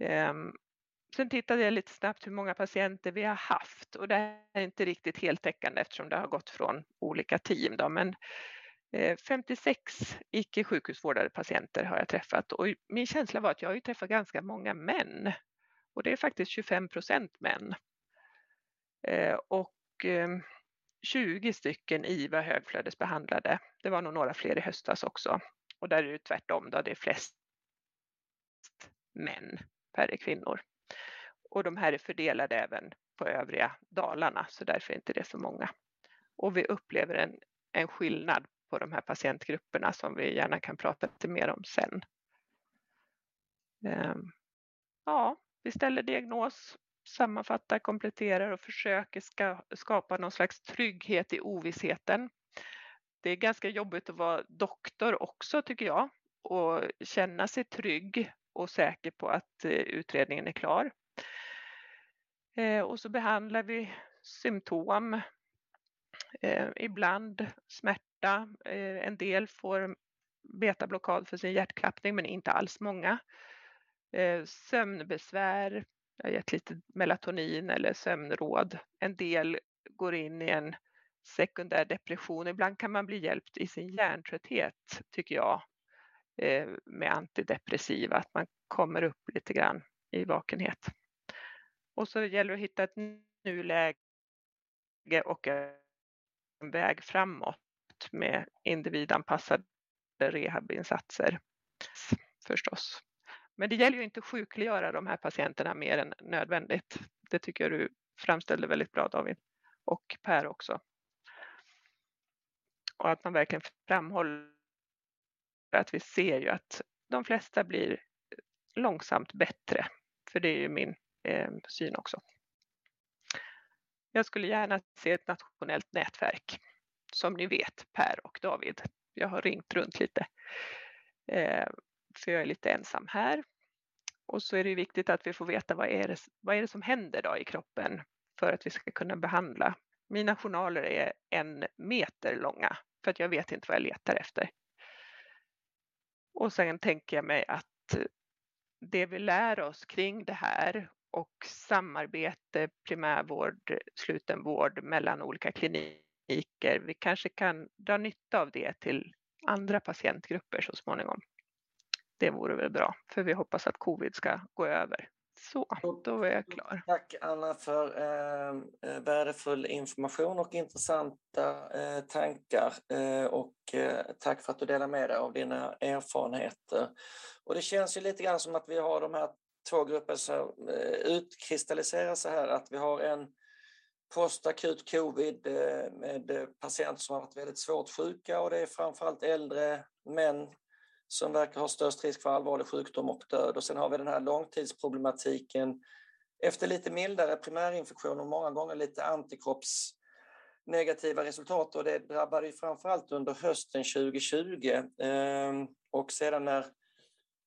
Eh, sen tittade jag lite snabbt hur många patienter vi har haft och det är inte riktigt heltäckande eftersom det har gått från olika team. Då, men eh, 56 icke sjukhusvårdade patienter har jag träffat och min känsla var att jag har ju träffat ganska många män och det är faktiskt 25 procent män. Eh, och eh, 20 stycken IVA högflödesbehandlade. Det var nog några fler i höstas också. Och där är det tvärtom, då det är flest män, färre kvinnor. Och de här är fördelade även på övriga Dalarna, så därför är inte det så många. Och vi upplever en, en skillnad på de här patientgrupperna som vi gärna kan prata lite mer om sen. Ehm, ja, vi ställer diagnos, sammanfattar, kompletterar och försöker ska, skapa någon slags trygghet i ovissheten. Det är ganska jobbigt att vara doktor också tycker jag och känna sig trygg och säker på att eh, utredningen är klar. Eh, och så behandlar vi symptom, eh, ibland smärta. Eh, en del får betablockad för sin hjärtklappning men inte alls många. Eh, sömnbesvär, jag har gett lite melatonin eller sömnråd. En del går in i en sekundär depression. Ibland kan man bli hjälpt i sin hjärntrötthet tycker jag eh, med antidepressiva, att man kommer upp lite grann i vakenhet. Och så gäller det att hitta ett nuläge och en väg framåt med individanpassade rehabinsatser förstås. Men det gäller ju inte att sjukliggöra de här patienterna mer än nödvändigt. Det tycker jag du framställde väldigt bra David och Per också. Och att man verkligen framhåller att vi ser ju att de flesta blir långsamt bättre. För det är ju min Eh, syn också. Jag skulle gärna se ett nationellt nätverk som ni vet, Per och David. Jag har ringt runt lite. Eh, för jag är lite ensam här. Och så är det viktigt att vi får veta vad är det, vad är det som händer då i kroppen för att vi ska kunna behandla. Mina journaler är en meter långa för att jag vet inte vad jag letar efter. Och sen tänker jag mig att det vi lär oss kring det här och samarbete, primärvård, slutenvård mellan olika kliniker. Vi kanske kan dra nytta av det till andra patientgrupper så småningom. Det vore väl bra, för vi hoppas att covid ska gå över. Så, då är jag klar. Tack Anna för eh, eh, värdefull information och intressanta eh, tankar. Eh, och eh, tack för att du delar med dig av dina erfarenheter. Och det känns ju lite grann som att vi har de här två grupper som eh, utkristalliserar sig här. Att vi har en postakut covid eh, med eh, patienter som har varit väldigt svårt sjuka och det är framförallt äldre män som verkar ha störst risk för allvarlig sjukdom och död. Och sen har vi den här långtidsproblematiken efter lite mildare primärinfektion och många gånger lite antikroppsnegativa resultat och det drabbade ju framförallt under hösten 2020 ehm, och sedan när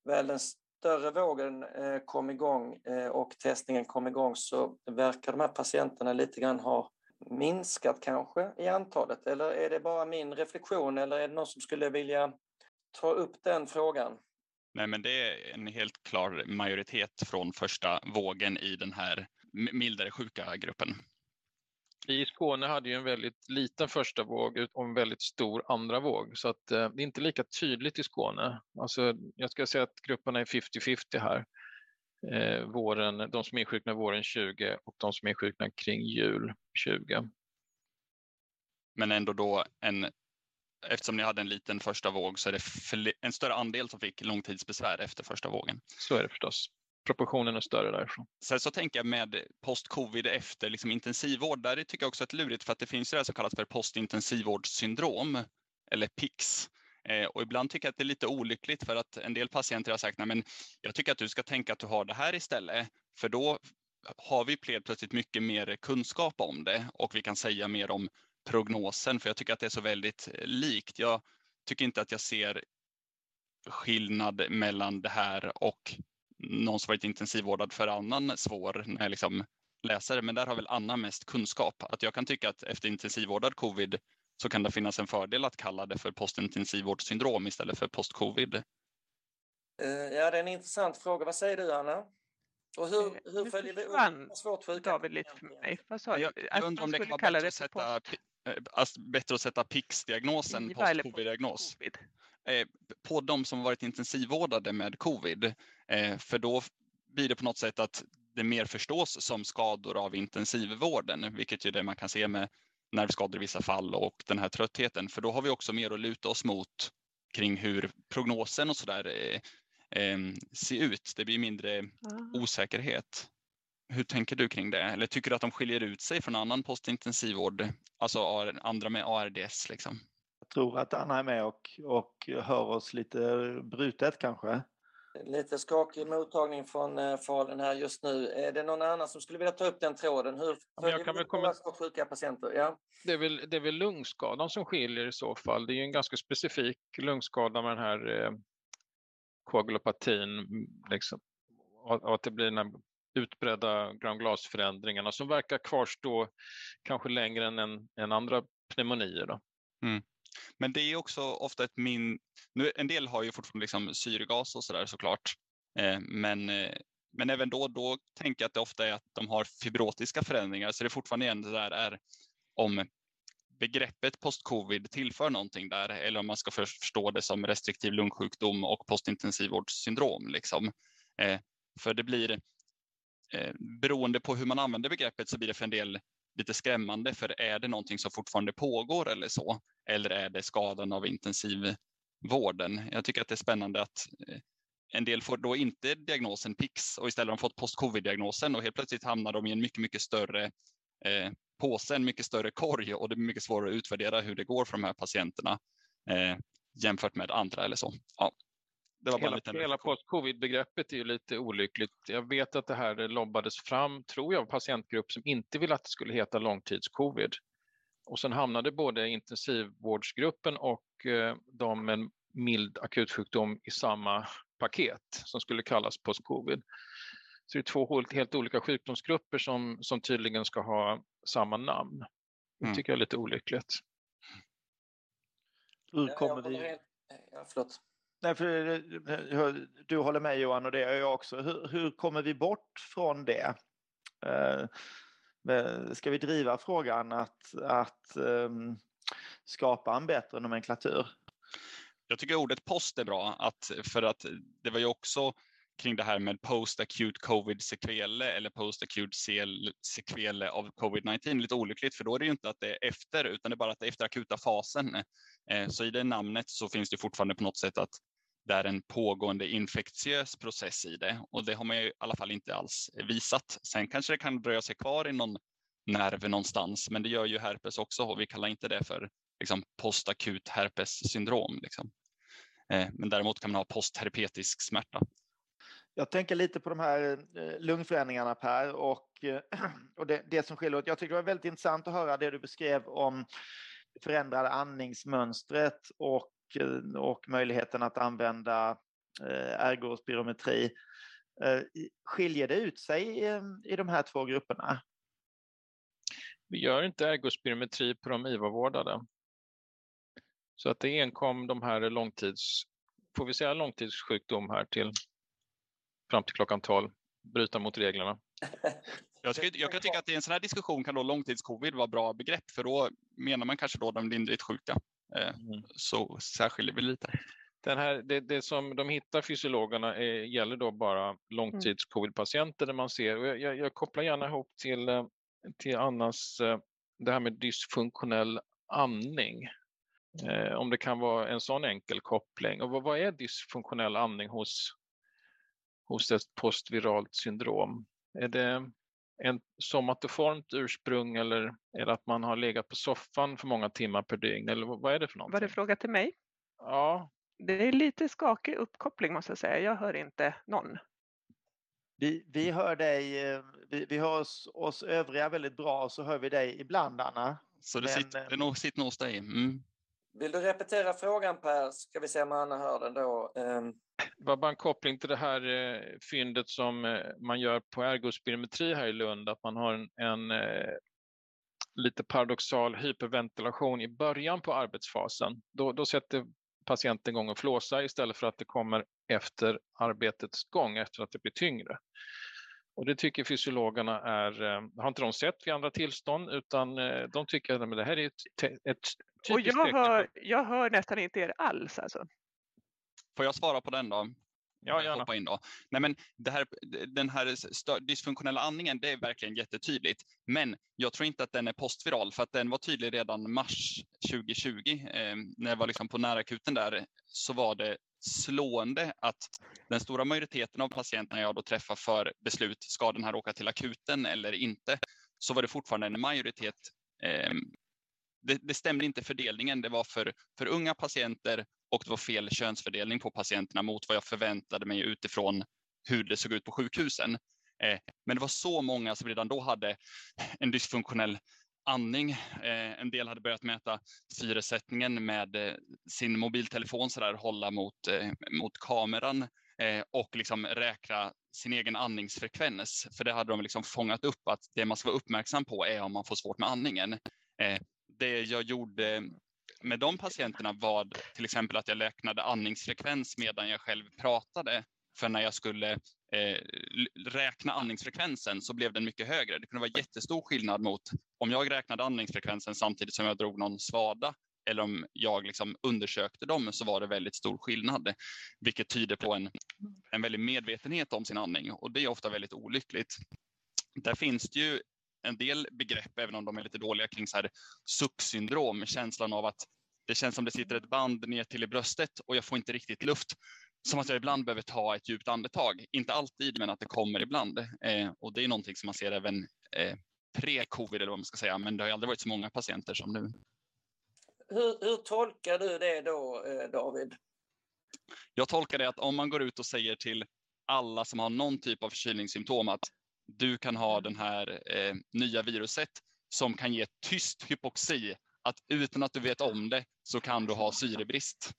väl den större vågen eh, kom igång eh, och testningen kom igång så verkar de här patienterna lite grann ha minskat kanske i antalet. Eller är det bara min reflektion eller är det någon som skulle vilja ta upp den frågan? Nej, men det är en helt klar majoritet från första vågen i den här mildare sjuka gruppen. Vi i Skåne hade ju en väldigt liten första våg och en väldigt stor andra våg så att eh, det är inte lika tydligt i Skåne. Alltså, jag ska säga att grupperna är 50-50 här. Eh, våren, de som insjuknar våren 20 och de som insjuknar kring jul 20. men ändå då en eftersom ni hade en liten första våg så är det en större andel som fick långtidsbesvär efter första vågen. Så är det förstås. Proportionen är större därifrån. Sen så tänker jag med post-covid efter liksom intensivvård, där tycker jag också att lurigt för att det finns det som kallas för postintensivvårdssyndrom eller PIX. Eh, och ibland tycker jag att det är lite olyckligt för att en del patienter har sagt, nej men jag tycker att du ska tänka att du har det här istället, för då har vi plötsligt mycket mer kunskap om det och vi kan säga mer om prognosen, för jag tycker att det är så väldigt eh, likt. Jag tycker inte att jag ser skillnad mellan det här och någon som varit intensivvårdad för annan svår när jag liksom läser det. Men där har väl Anna mest kunskap. Att jag kan tycka att efter intensivvårdad covid så kan det finnas en fördel att kalla det för postintensivvårdssyndrom istället för post-covid. Eh, ja, det är en intressant fråga. Vad säger du, Anna? Och hur, eh, hur följer vi upp svårt sjuka? David lite för mig. Vad sa jag, jag undrar om det kan vara bättre att, sätta, bättre att sätta PIX-diagnosen, post-covid-diagnos. COVID. Eh, på de som varit intensivvårdade med covid. Eh, för då blir det på något sätt att det mer förstås som skador av intensivvården, vilket är det man kan se med nervskador i vissa fall och den här tröttheten. För då har vi också mer att luta oss mot kring hur prognosen och sådär eh, eh, ser ut. Det blir mindre osäkerhet. Hur tänker du kring det? Eller tycker du att de skiljer ut sig från annan postintensivvård, alltså andra med ARDS? Liksom? tror att Anna är med och, och hör oss lite brutet kanske. Lite skakig mottagning från eh, Falun här just nu. Är det någon annan som skulle vilja ta upp den tråden? Hur jag kan väl komma... sjuka patienter? Ja. Det, är väl, det är väl lungskadan som skiljer i så fall. Det är ju en ganska specifik lungskada med den här eh, koagulopatin. Liksom, och att det blir den här utbredda granulosförändringarna som verkar kvarstå kanske längre än, än, än andra pneumonier. Då. Mm. Men det är också ofta ett min... Nu, en del har ju fortfarande liksom syrgas och sådär såklart. Eh, men, eh, men även då, då tänker jag att det ofta är att de har fibrotiska förändringar. Så det är fortfarande igen det där är om begreppet post-covid tillför någonting där eller om man ska förstå det som restriktiv lungsjukdom och postintensivvårdssyndrom. Liksom. Eh, för det blir, eh, beroende på hur man använder begreppet så blir det för en del lite skrämmande för är det någonting som fortfarande pågår eller så? Eller är det skadan av intensivvården? Jag tycker att det är spännande att eh, en del får då inte diagnosen PIX och istället har de fått post-covid-diagnosen och helt plötsligt hamnar de i en mycket, mycket större eh, påse, en mycket större korg och det är mycket svårare att utvärdera hur det går för de här patienterna eh, jämfört med andra eller så. Ja, det var bara hela, hela post-covid-begreppet är ju lite olyckligt. Jag vet att det här lobbades fram, tror jag, av patientgrupp som inte ville att det skulle heta långtidscovid. Och sen hamnade både intensivvårdsgruppen och eh, de med mild akutsjukdom i samma paket som skulle kallas post-covid. Så det är två helt olika sjukdomsgrupper som, som tydligen ska ha samma namn. Det mm. tycker jag är lite olyckligt. Hur kommer vi... Ja, förlåt. Nej, för eh, du håller med Johan och det gör jag också. Hur, hur kommer vi bort från det? Eh, ska vi driva frågan att, att ehm, skapa en bättre nomenklatur? Jag tycker ordet post är bra, att, för att det var ju också kring det här med post-acute covid-sekvele eller post-acute sekvele av covid-19 lite olyckligt, för då är det ju inte att det är efter, utan det är bara att det är efter akuta fasen. Eh, så i det namnet så finns det fortfarande på något sätt att det är en pågående infektiös process i det och det har man ju i alla fall inte alls visat. Sen kanske det kan dröja sig kvar i någon nerv någonstans, men det gör ju herpes också och vi kallar inte det för liksom, postakut herpessyndrom. Liksom. Eh, men däremot kan man ha postherpetisk smärta. Jag tänker lite på de här eh, lungförändringarna Per och, eh, (clears throat) och det, det som skiljer Jag tycker det var väldigt intressant att höra det du beskrev om förändrade andningsmönstret och eh, och möjligheten att använda ergospirometri. Skiljer det ut sig i de här två grupperna? Vi gör inte ergospirometri på de IVA-vårdade. Så att det enkom de här långtids, får vi säga långtidssjukdom här till fram till klockan 12, bryta mot reglerna. (laughs) Jag, ska, jag kan tycka att i en sån här diskussion kan då långtidscovid vara bra begrepp för då menar man kanske då de lindrigt sjuka. Eh, mm. Så särskiljer vi lite. Den här, det, det som de hittar fysiologerna är, gäller då bara långtids-covid-patienter där man ser, jag, jag, jag, kopplar gärna ihop till, eh, till Annas, eh, det här med dysfunktionell andning. Eh, om det kan vara en sån enkel koppling. Och vad, vad är dysfunktionell andning hos, hos ett postviralt syndrom? Är det en somatoformt ursprung eller är det att man har legat på soffan för många timmar per dygn? Eller vad är det för någonting? Var det fråga till mig? Ja. Det är lite skakig uppkoppling måste jag säga. Jag hör inte någon. Vi, vi hör dig, eh, vi, vi hör oss, oss övriga väldigt bra så hör vi dig ibland Anna. Så det, Men, sitter, eh, det nog, sitter nog hos dig. Mm. Vill du repetera frågan Per? Ska vi se om Anna hör den då. Ehm, Det var bara en koppling till det här eh, fyndet som eh, man gör på ergospirometri här i Lund, att man har en, en eh, lite paradoxal hyperventilation i början på arbetsfasen. Då, då sätter patienten igång och flåsa istället för att det kommer efter arbetets gång, efter att det blir tyngre. Och det tycker fysiologerna är, har inte de sett vid andra tillstånd, utan de tycker att det här är ett, ett Och typiskt jag tecken på- hör, jag hör nästan inte er alls alltså. Får jag svara på den då? Ja, gärna. hoppa in då. Nej, men det här, den här dysfunktionella andningen, det är verkligen jättetydligt. Men jag tror inte att den är postviral, för att den var tydlig redan mars 2020. Eh, när jag var liksom på närakuten där så var det slående att den stora majoriteten av patienterna jag då träffar för beslut, ska den här åka till akuten eller inte, så var det fortfarande en majoritet. Eh, det, det stämde inte fördelningen, det var för, för unga patienter och det var fel könsfördelning på patienterna mot vad jag förväntade mig utifrån hur det såg ut på sjukhusen. Eh, men det var så många som redan då hade en dysfunktionell andning. Eh, en del hade börjat mäta syresättningen med eh, sin mobiltelefon så där, hålla mot, eh, mot kameran eh, och liksom räkna sin egen andningsfrekvens. För det hade de liksom fångat upp att det man ska vara uppmärksam på är om man får svårt med andningen. Eh, det jag gjorde med de patienterna var till exempel att jag räknade andningsfrekvens medan jag själv pratade. För när jag skulle eh, räkna andningsfrekvensen så blev den mycket högre. Det kunde vara jättestor skillnad mot om jag räknade andningsfrekvensen samtidigt som jag drog någon svada eller om jag liksom undersökte dem så var det väldigt stor skillnad. Vilket tyder på en, en väldig medvetenhet om sin andning och det är ofta väldigt olyckligt. Där finns det ju en del begrepp, även om de är lite dåliga, kring så här sucksyndrom, känslan av att det känns som det sitter ett band ner till i bröstet och jag får inte riktigt luft. Som att jag ibland behöver ta ett djupt andetag. Inte alltid, men att det kommer ibland. Eh, och det är någonting som man ser även eh, pre-covid, eller vad man ska säga, men det har ju aldrig varit så många patienter som nu. hur, hur tolkar du det då, eh, David? Jag tolkar det att om man går ut och säger till alla som har någon typ av förkylningssymptom att du kan ha den här eh, nya viruset som kan ge tyst hypoxi, att utan att du vet om det så kan du ha syrebrist.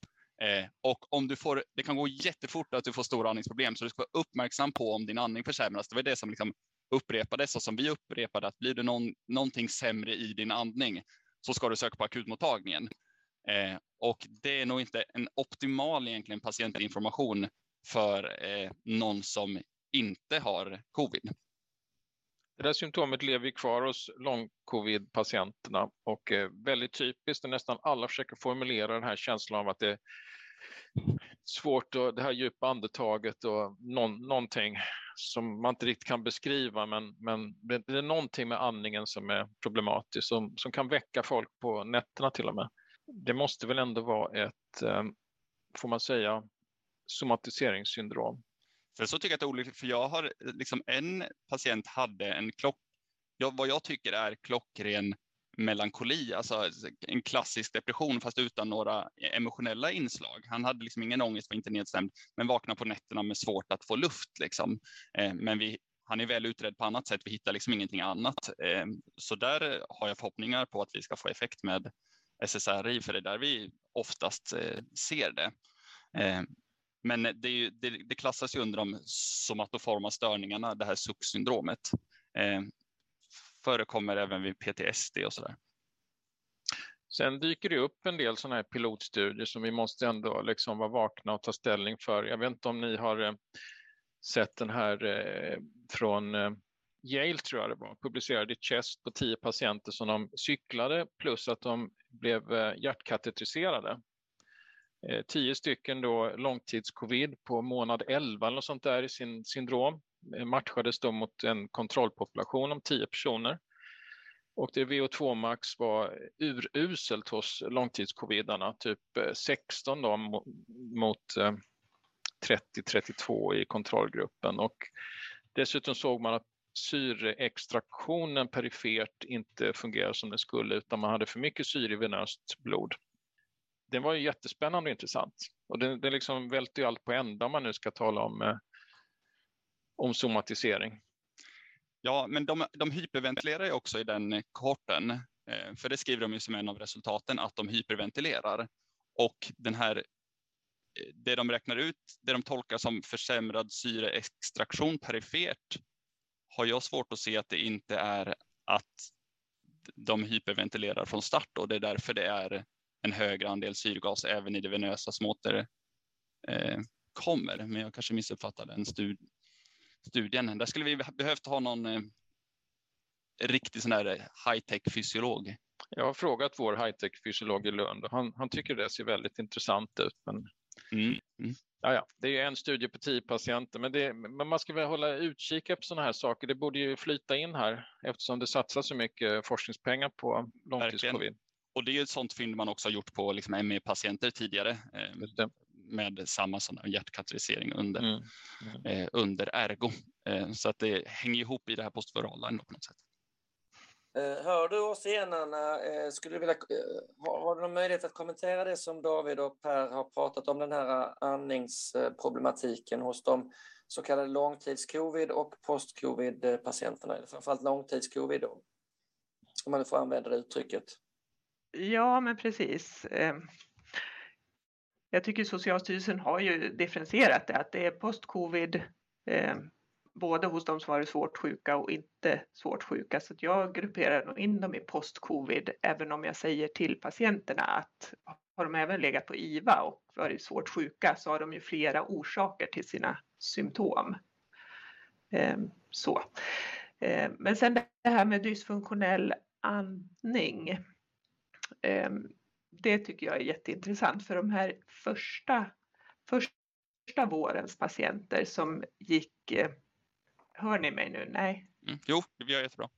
Eh, och om du får, det kan gå jättefort att du får stora andningsproblem, så du ska vara uppmärksam på om din andning försämras. Det var det som liksom upprepades och som vi upprepade, att blir det någon, någonting sämre i din andning så ska du söka på akutmottagningen. Eh, och det är nog inte en optimal egentligen patientinformation för eh, någon som inte har covid. Det där symptomet lever kvar hos lång-covid-patienterna och är väldigt typiskt. Och nästan alla försöker formulera den här känslan av att det är svårt och det här djupa andetaget och någon, någonting som man inte riktigt kan beskriva men, men det är någonting med andningen som är problematiskt som, som kan väcka folk på nätterna till och med. Det måste väl ändå vara ett, eh, får man säga, somatiseringssyndrom. Sen så tycker jag att det är olyckligt, för jag har eh, liksom en patient hade en klock, ja, vad jag tycker är klockren melankoli, alltså en klassisk depression fast utan några emotionella inslag. Han hade liksom ingen ångest, var inte nedstämd, men vaknade på nätterna med svårt att få luft. Liksom. Eh, men vi, han är väl utredd på annat sätt, vi hittar liksom ingenting annat. Eh, så där har jag förhoppningar på att vi ska få effekt med SSRI, för det är där vi oftast eh, ser det. Eh, men det, ju, det, det klassas ju under de somatoforma störningarna, det här SUX-syndromet. Eh, förekommer även vid PTSD och sådär. Sen dyker det upp en del sådana här pilotstudier som vi måste ändå liksom vara vakna och ta ställning för. Jag vet inte om ni har eh, sett den här eh, från eh, Yale tror jag det var, publicerad i Chest på tio patienter som de cyklade plus att de blev hjärtkatetriserade. Eh, tio stycken då långtidscovid på månad 11 eller sånt där i sin syndrom eh, matchades då mot en kontrollpopulation om tio personer. Och det VO2 max var uruselt hos långtidscovidarna, typ eh, 16 då mot eh, 30-32 i kontrollgruppen. Och dessutom såg man att syreextraktionen perifert inte fungerade som det skulle utan man hade för mycket syre i venöst blod. Det var ju jättespännande och intressant. Och det, den liksom välter ju allt på ända om man nu ska tala om, eh, om somatisering. Ja, men de, de hyperventilerar ju också i den eh, kohorten. Eh, för det skriver de ju som en av resultaten, att de hyperventilerar. Och den här, eh, det de räknar ut, det de tolkar som försämrad syreextraktion perifert, har jag svårt att se att det inte är att de hyperventilerar från start och det är därför det är en högre andel syrgas även i det venösa som åter eh, kommer. Men jag kanske missuppfattade en stud studien. Där skulle vi behövt ha någon eh, riktig sån här high-tech fysiolog. Jag har frågat vår high-tech fysiolog i Lund och han, han tycker det ser väldigt intressant ut. Men... Mm. Mm. Ja, ja, det är en studie på tio patienter, men, det, men man ska väl hålla utkik på sådana här saker. Det borde ju flyta in här eftersom det satsas så mycket forskningspengar på långtidscovid. Och det är ett sånt fynd man också har gjort på liksom ME-patienter tidigare eh, med samma sån hjärtkateterisering under, mm. Mm. Eh, under ergo. Eh, så att det hänger ihop i det här postvirala på något sätt. Eh, hör du oss igen Anna? Eh, skulle du vilja, eh, har du någon möjlighet att kommentera det som David och Per har pratat om den här andningsproblematiken hos de så kallade långtidscovid och post-covid-patienterna, framförallt långtidscovid då, om man får använda det uttrycket. Ja, men precis. Eh, jag tycker Socialstyrelsen har ju differentierat det, att det är post-covid eh, både hos de som varit svårt sjuka och inte svårt sjuka. Så jag grupperar nog in dem i post-covid, även om jag säger till patienterna att har de även legat på IVA och varit svårt sjuka så har de ju flera orsaker till sina symptom. Eh, så. Men sen det här med dysfunktionell andning. Ehm, det tycker jag är jätteintressant för de här första, första vårens patienter som gick eh, Hör ni mig nu? Nej. Mm. Jo, det gör jättebra.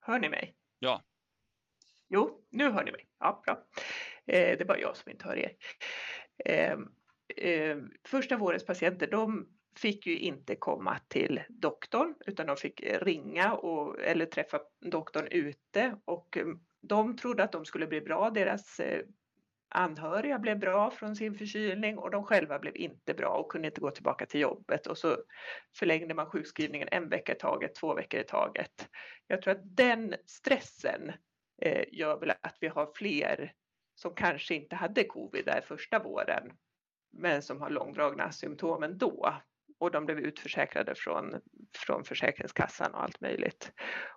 Hör ni mig? Ja. Jo, nu hör ni mig. Ja, bra. Eh, det är bara jag som inte hör er. Eh, eh, första vårens patienter, de fick ju inte komma till doktorn utan de fick ringa och, eller träffa doktorn ute och de trodde att de skulle bli bra. Deras eh, anhöriga blev bra från sin förkylning och de själva blev inte bra och kunde inte gå tillbaka till jobbet och så förlängde man sjukskrivningen en vecka i taget, två veckor i taget. Jag tror att den stressen eh, gör väl att vi har fler som kanske inte hade covid där första våren men som har långdragna symptom ändå och de blev utförsäkrade från, från Försäkringskassan och allt möjligt.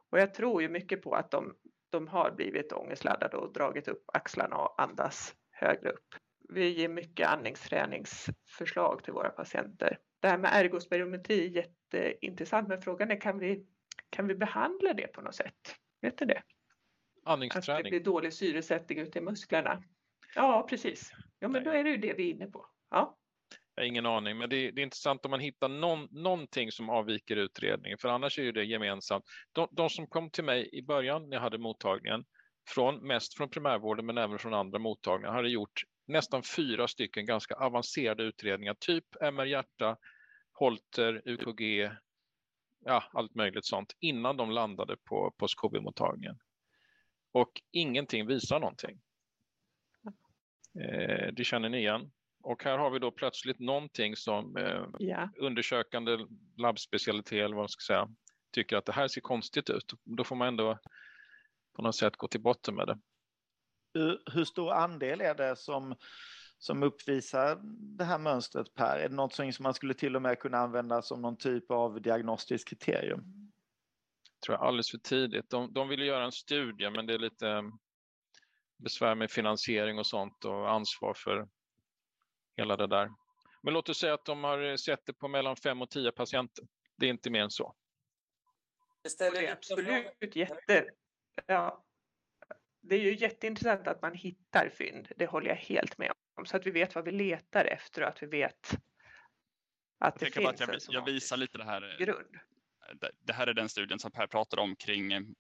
Och jag tror ju mycket på att de, de har blivit ångestladdade och dragit upp axlarna och andas högre upp. Vi ger mycket andningsträningsförslag till våra patienter. Det här med ergospirometri är jätteintressant, men frågan är kan vi, kan vi behandla det på något sätt? Vet du det? Andningsträning? Att det blir dålig syresättning ute i musklerna. Ja, precis. Ja, men då är det ju det vi är inne på. Ja. Jag har ingen aning, men det är, det är intressant om man hittar någon, någonting som avviker utredningen, för annars är ju det gemensamt. De, de, som kom till mig i början när jag hade mottagningen, från, mest från primärvården men även från andra mottagningar, hade gjort nästan fyra stycken ganska avancerade utredningar, typ MR-hjärta, Holter, UKG, ja, allt möjligt sånt, innan de landade på post-covid-mottagningen. Och ingenting visar någonting. Eh, det känner ni igen. Och här har vi då plötsligt någonting som eh, yeah. undersökande labbspecialitet eller vad man ska säga tycker att det här ser konstigt ut. Då får man ändå på något sätt gå till botten med det. Hur stor andel är det som, som uppvisar det här mönstret Per? Är det något som man skulle till och med kunna använda som någon typ av diagnostiskt kriterium? tror jag alldeles för tidigt. De, de vill göra en studie men det är lite besvär med finansiering och sånt och ansvar för hela det där. Men låt oss säga att de har sett det på mellan fem och tio patienter. Det är inte mer än så. Det, är absolut jätte... Ja. Det är ju jätteintressant att man hittar fynd. Det håller jag helt med om. Så att vi vet vad vi letar efter och att vi vet att det finns att jag, jag visar lite det här. Grund. Det här är den studien som Per pratade om kring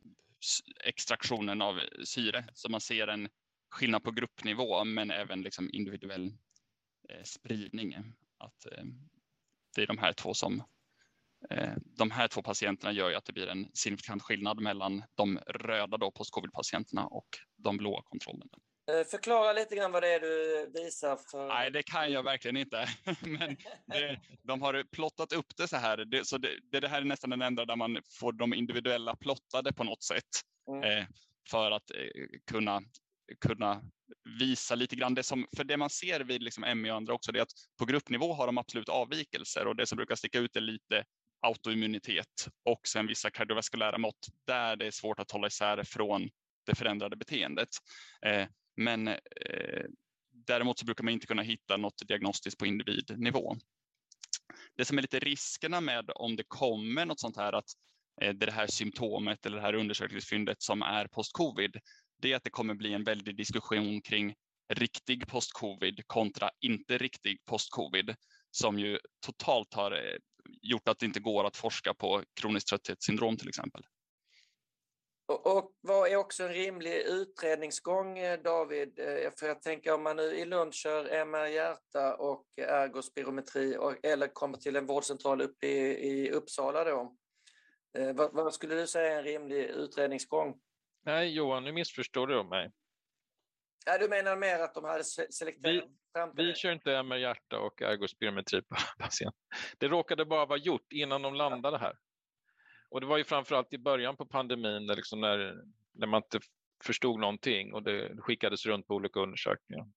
extraktionen av syre. Så man ser en skillnad på gruppnivå men även liksom individuell spridning. Att det är de här två som de här två patienterna gör ju att det blir en signifikant skillnad mellan de röda då post-covid-patienterna och de blåa kontrollerna. Eh, förklara lite grann vad det är du visar. För... Nej, det kan jag verkligen inte. (laughs) Men det, de har plottat upp det så här. Det, så det, det, här är nästan den enda där man får de individuella plottade på något sätt. Mm. Eh, för att eh, kunna, kunna visa lite grann det som, för det man ser vid liksom ME och andra också, det är att på gruppnivå har de absolut avvikelser och det som brukar sticka ut är lite autoimmunitet och sen vissa kardiovaskulära mått där det är svårt att hålla isär från det förändrade beteendet. Eh, men eh, däremot så brukar man inte kunna hitta något diagnostiskt på individnivå. Det som är lite riskerna med om det kommer något sånt här att eh, det här symptomet eller det här undersökningsfyndet som är post-covid, det är att det kommer bli en väldig diskussion kring riktig post-covid kontra inte riktig post-covid som ju totalt har eh, gjort att det inte går att forska på kroniskt trötthetssyndrom till exempel. Och, och vad är också en rimlig utredningsgång, eh, David? Eh, för jag tänker om man nu i Lund kör MR hjärta och ergospirometri och, eller kommer till en vårdcentral uppe i, i Uppsala då. Eh, vad, vad, skulle du säga är en rimlig utredningsgång? Nej, Johan, nu missförstår du mig. Nej, du menar mer att de hade selekterat vi, vi kör inte MR hjärta och ergospirometri på (laughs) patient. Det råkade bara vara gjort innan de landade här. Och det var ju framförallt i början på pandemin när, liksom när, när man inte förstod någonting och det skickades runt på olika undersökningar.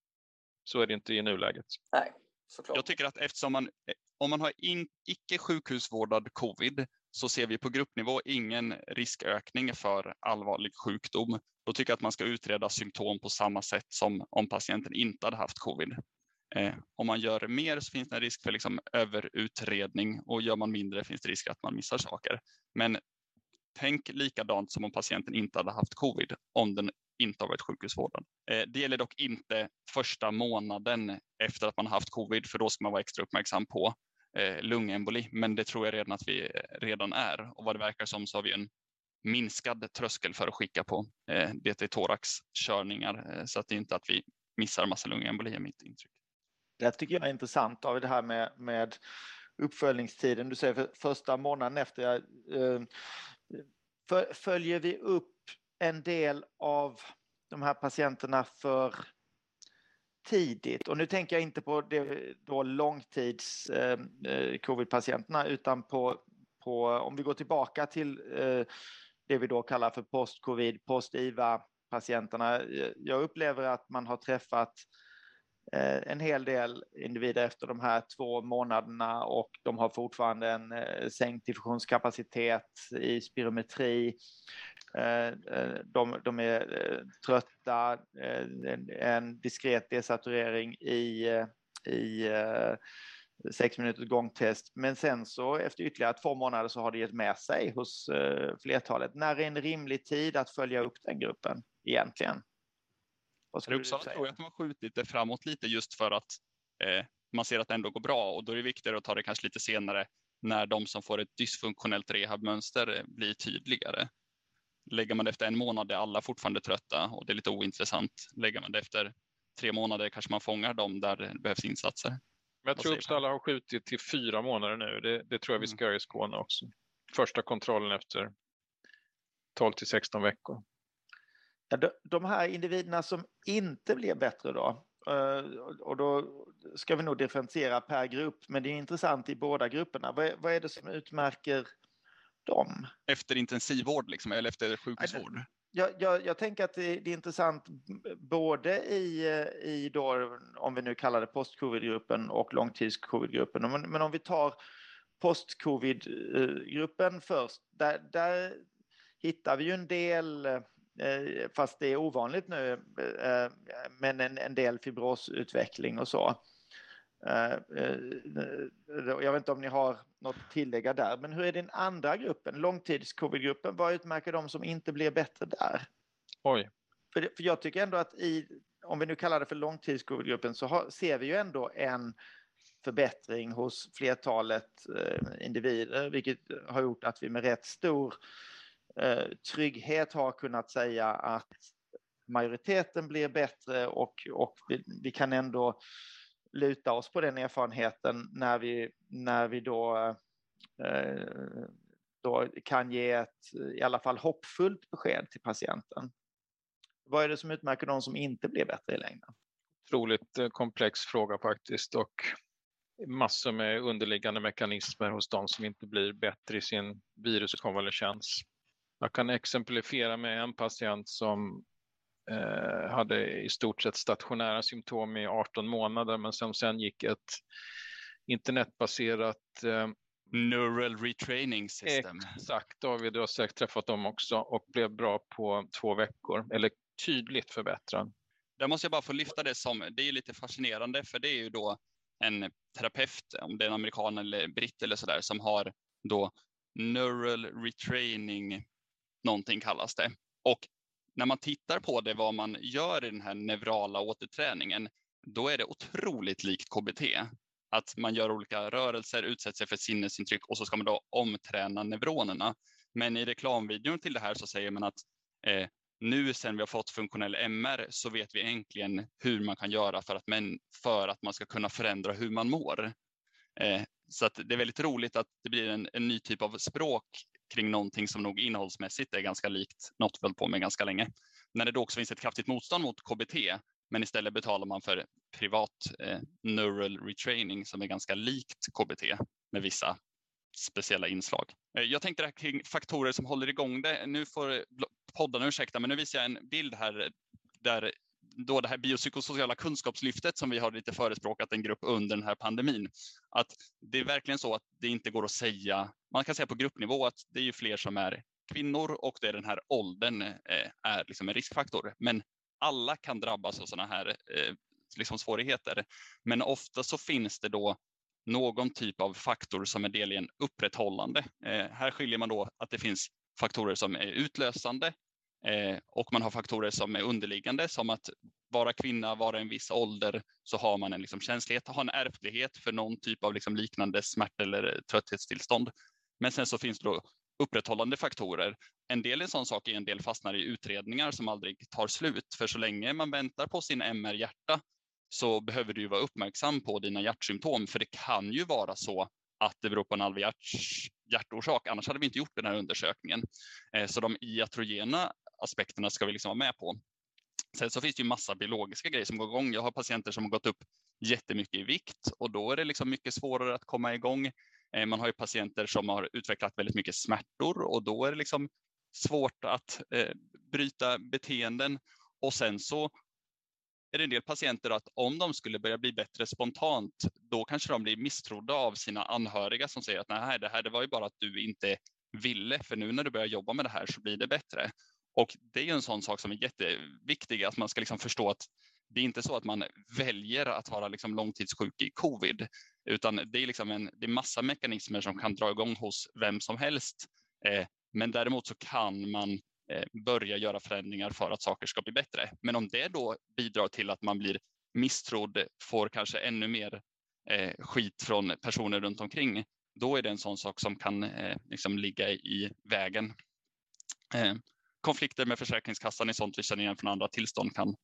Så är det inte i nuläget. Nej, såklart. Jag tycker att eftersom man, om man har in, icke sjukhusvårdad covid så ser vi på gruppnivå ingen riskökning för allvarlig sjukdom. Då tycker jag att man ska utreda symptom på samma sätt som om patienten inte hade haft covid. Eh, om man gör mer så finns det en risk för liksom överutredning och gör man mindre finns det risk att man missar saker. Men tänk likadant som om patienten inte hade haft covid om den inte har varit sjukhusvårdad. Eh, det gäller dock inte första månaden efter att man haft covid för då ska man vara extra uppmärksam på Eh, lungemboli. Men det tror jag redan att vi eh, redan är och vad det verkar som så har vi en minskad tröskel för att skicka på eh, DT-thorax-körningar så att det är inte att vi missar massa lungemboli är mitt intryck. Det tycker jag är intressant av det här med, med uppföljningstiden. Du säger för första månaden efter. Jag, för, följer vi upp en del av de här patienterna för tidigt? Och nu tänker jag inte på det, då långtids eh, eh, covid-patienterna utan på, på, om vi går tillbaka till eh, det vi då kallar för post-covid, post-IVA-patienterna. Jag upplever att man har träffat Eh, en hel del individer efter de här två månaderna och de har fortfarande en eh, sänkt diffusionskapacitet i spirometri. Eh, de, de är trötta, en diskret desaturering i, i sex minuters gångtest. Men sen så efter ytterligare två månader så har det gett med sig hos flertalet. När är en rimlig tid att följa upp den gruppen egentligen? För Uppsala tror jag att de har skjutit det framåt lite just för att eh, man ser att det ändå går bra och då är det viktigare att ta det kanske lite senare när de som får ett dysfunktionellt rehabmönster eh, blir tydligare. Lägger man det efter en månad är alla fortfarande trötta och det är lite ointressant. Lägger man det efter tre månader kanske man fångar dem där det behövs insatser. Men jag tror Uppsala har skjutit till fyra månader nu. Det, det tror jag vi mm. ska göra i Skåne också. Första kontrollen efter 12 till 16 veckor. De här individerna som inte blir bättre då, eh, och då ska vi nog differentiera per grupp, men det är intressant i båda grupperna. Vad är, det som utmärker dem? Efter intensivvård liksom, eller efter sjukhusvård? Jag, jag, jag, tänker att det, är intressant både i, i då, om vi nu kallar det post-covid-gruppen och långtids-covid-gruppen. Men, men om vi tar post-covid-gruppen först, där, där hittar vi ju en del Eh, fast det är ovanligt nu, eh, men en, en del fibrosutveckling och så. Eh, jag vet inte om ni har något att tillägga där, men hur är den andra gruppen, långtids-covid-gruppen, vad utmärker de som inte blir bättre där? Oj. För, för jag tycker ändå att i, om vi nu kallar det för långtids-covid-gruppen, så har, ser vi ju ändå en förbättring hos flertalet eh, individer, vilket har gjort att vi med rätt stor eh, trygghet har kunnat säga att majoriteten blir bättre och, och vi, vi, kan ändå luta oss på den erfarenheten när vi, när vi då, eh, då kan ge ett i alla fall hoppfullt besked till patienten. Vad är det som utmärker de som inte blir bättre i längden? Otroligt eh, komplex fråga faktiskt och massor med underliggande mekanismer hos de som inte blir bättre i sin viruskonvalescens. Jag kan exemplifiera med en patient som hade i stort sett stationära symptom i 18 månader men som sen gick ett internetbaserat eh, Neural retraining system. Exakt, David, du har säkert träffat dem också och blev bra på två veckor, eller tydligt förbättrad. Där måste jag bara få lyfta det som, det är lite fascinerande för det är ju då en terapeut, om det är en amerikan eller britt eller sådär, som har då neural retraining, någonting kallas det. Och när man tittar på det, vad man gör i den här neurala återträningen, då är det otroligt likt KBT. Att man gör olika rörelser, utsätter sig för sinnesintryck och så ska man då omträna neuronerna. Men i reklamvideon till det här så säger man att eh, nu sen vi har fått funktionell MR så vet vi äntligen hur man kan göra för att, men, för att man ska kunna förändra hur man mår. Eh, så att det är väldigt roligt att det blir en, en, ny typ av språk kring någonting som nog innehållsmässigt är ganska likt något vi på med ganska länge. När det då också finns ett kraftigt motstånd mot KBT, men istället betalar man för privat eh, neural retraining som är ganska likt KBT med vissa speciella inslag. Eh, jag tänkte det kring faktorer som håller igång det. Nu får poddarna ursäkta, men nu visar jag en bild här där då det här biopsykosociala kunskapslyftet som vi har lite förespråkat en grupp under den här pandemin. Att det är verkligen så att det inte går att säga, man kan säga på gruppnivå att det är ju fler som är kvinnor och det är den här åldern eh, är liksom en riskfaktor. Men alla kan drabbas av sådana här eh, liksom svårigheter. Men ofta så finns det då någon typ av faktor som är del i en upprätthållande. Eh, här skiljer man då att det finns faktorer som är utlösande Eh, och man har faktorer som är underliggande som att vara kvinna, vara i en viss ålder så har man en liksom känslighet, har en ärftlighet för någon typ av liksom liknande smärta eller trötthetstillstånd. Men sen så finns det då upprätthållande faktorer. En del är en sån sak, en del fastnar i utredningar som aldrig tar slut. För så länge man väntar på sin MR-hjärta så behöver du vara uppmärksam på dina hjärtsymptom, för det kan ju vara så att det beror på en allvarlig hjärtorsak, annars hade vi inte gjort den här undersökningen. Eh, så de iatrogena aspekterna ska vi liksom vara med på. Sen så finns det ju massa biologiska grejer som går igång. Jag har patienter som har gått upp jättemycket i vikt och då är det liksom mycket svårare att komma igång. Eh, man har ju patienter som har utvecklat väldigt mycket smärtor och då är det liksom svårt att eh, bryta beteenden. Och sen så är det en del patienter att om de skulle börja bli bättre spontant, då kanske de blir misstrodda av sina anhöriga som säger att nej, det här det var ju bara att du inte ville, för nu när du börjar jobba med det här så blir det bättre. Och det är ju en sån sak som är jätteviktig, att man ska liksom förstå att det är inte så att man väljer att vara liksom långtidssjuk i covid, utan det är, liksom en, det är massa mekanismer som kan dra igång hos vem som helst. Eh, men däremot så kan man Eh, börja göra förändringar för att saker ska bli bättre. Men om det då bidrar till att man blir misstrodd, får kanske ännu mer eh, skit från personer runt omkring, då är det en sån sak som kan eh, liksom ligga i vägen. Eh, Konflikter med Försäkringskassan är sånt vi känner igen från andra tillstånd kan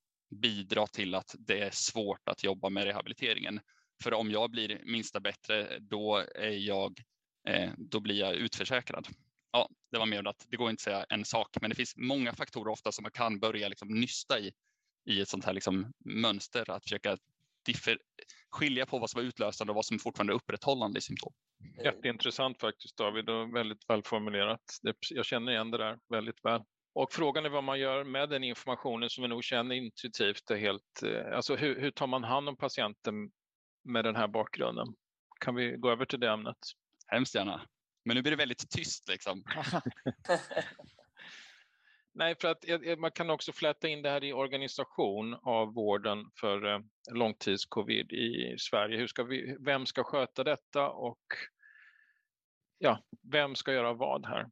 bidra till att det är svårt att jobba med rehabiliteringen. För om jag blir minsta bättre, då, är jag, eh, då blir jag utförsäkrad ja, det var mer att det går inte att säga en sak, men det finns många faktorer ofta som man kan börja liksom nysta i, i ett sånt här liksom mönster, att försöka differ, skilja på vad som är utlösande och vad som fortfarande är upprätthållande i symptom. Jätteintressant faktiskt David och väldigt välformulerat. Jag känner igen det där väldigt väl. Och frågan är vad man gör med den informationen som vi nog känner intuitivt. Är helt, eh, alltså hur, hur tar man hand om patienten med den här bakgrunden? Kan vi gå över till det ämnet? Hemskt gärna. Men nu blir det väldigt tyst liksom. (laughs) Nej, för att man kan också fläta in det här i organisation av vården för eh, långtidscovid i Sverige. Hur ska vi, vem ska sköta detta och ja, vem ska göra vad här?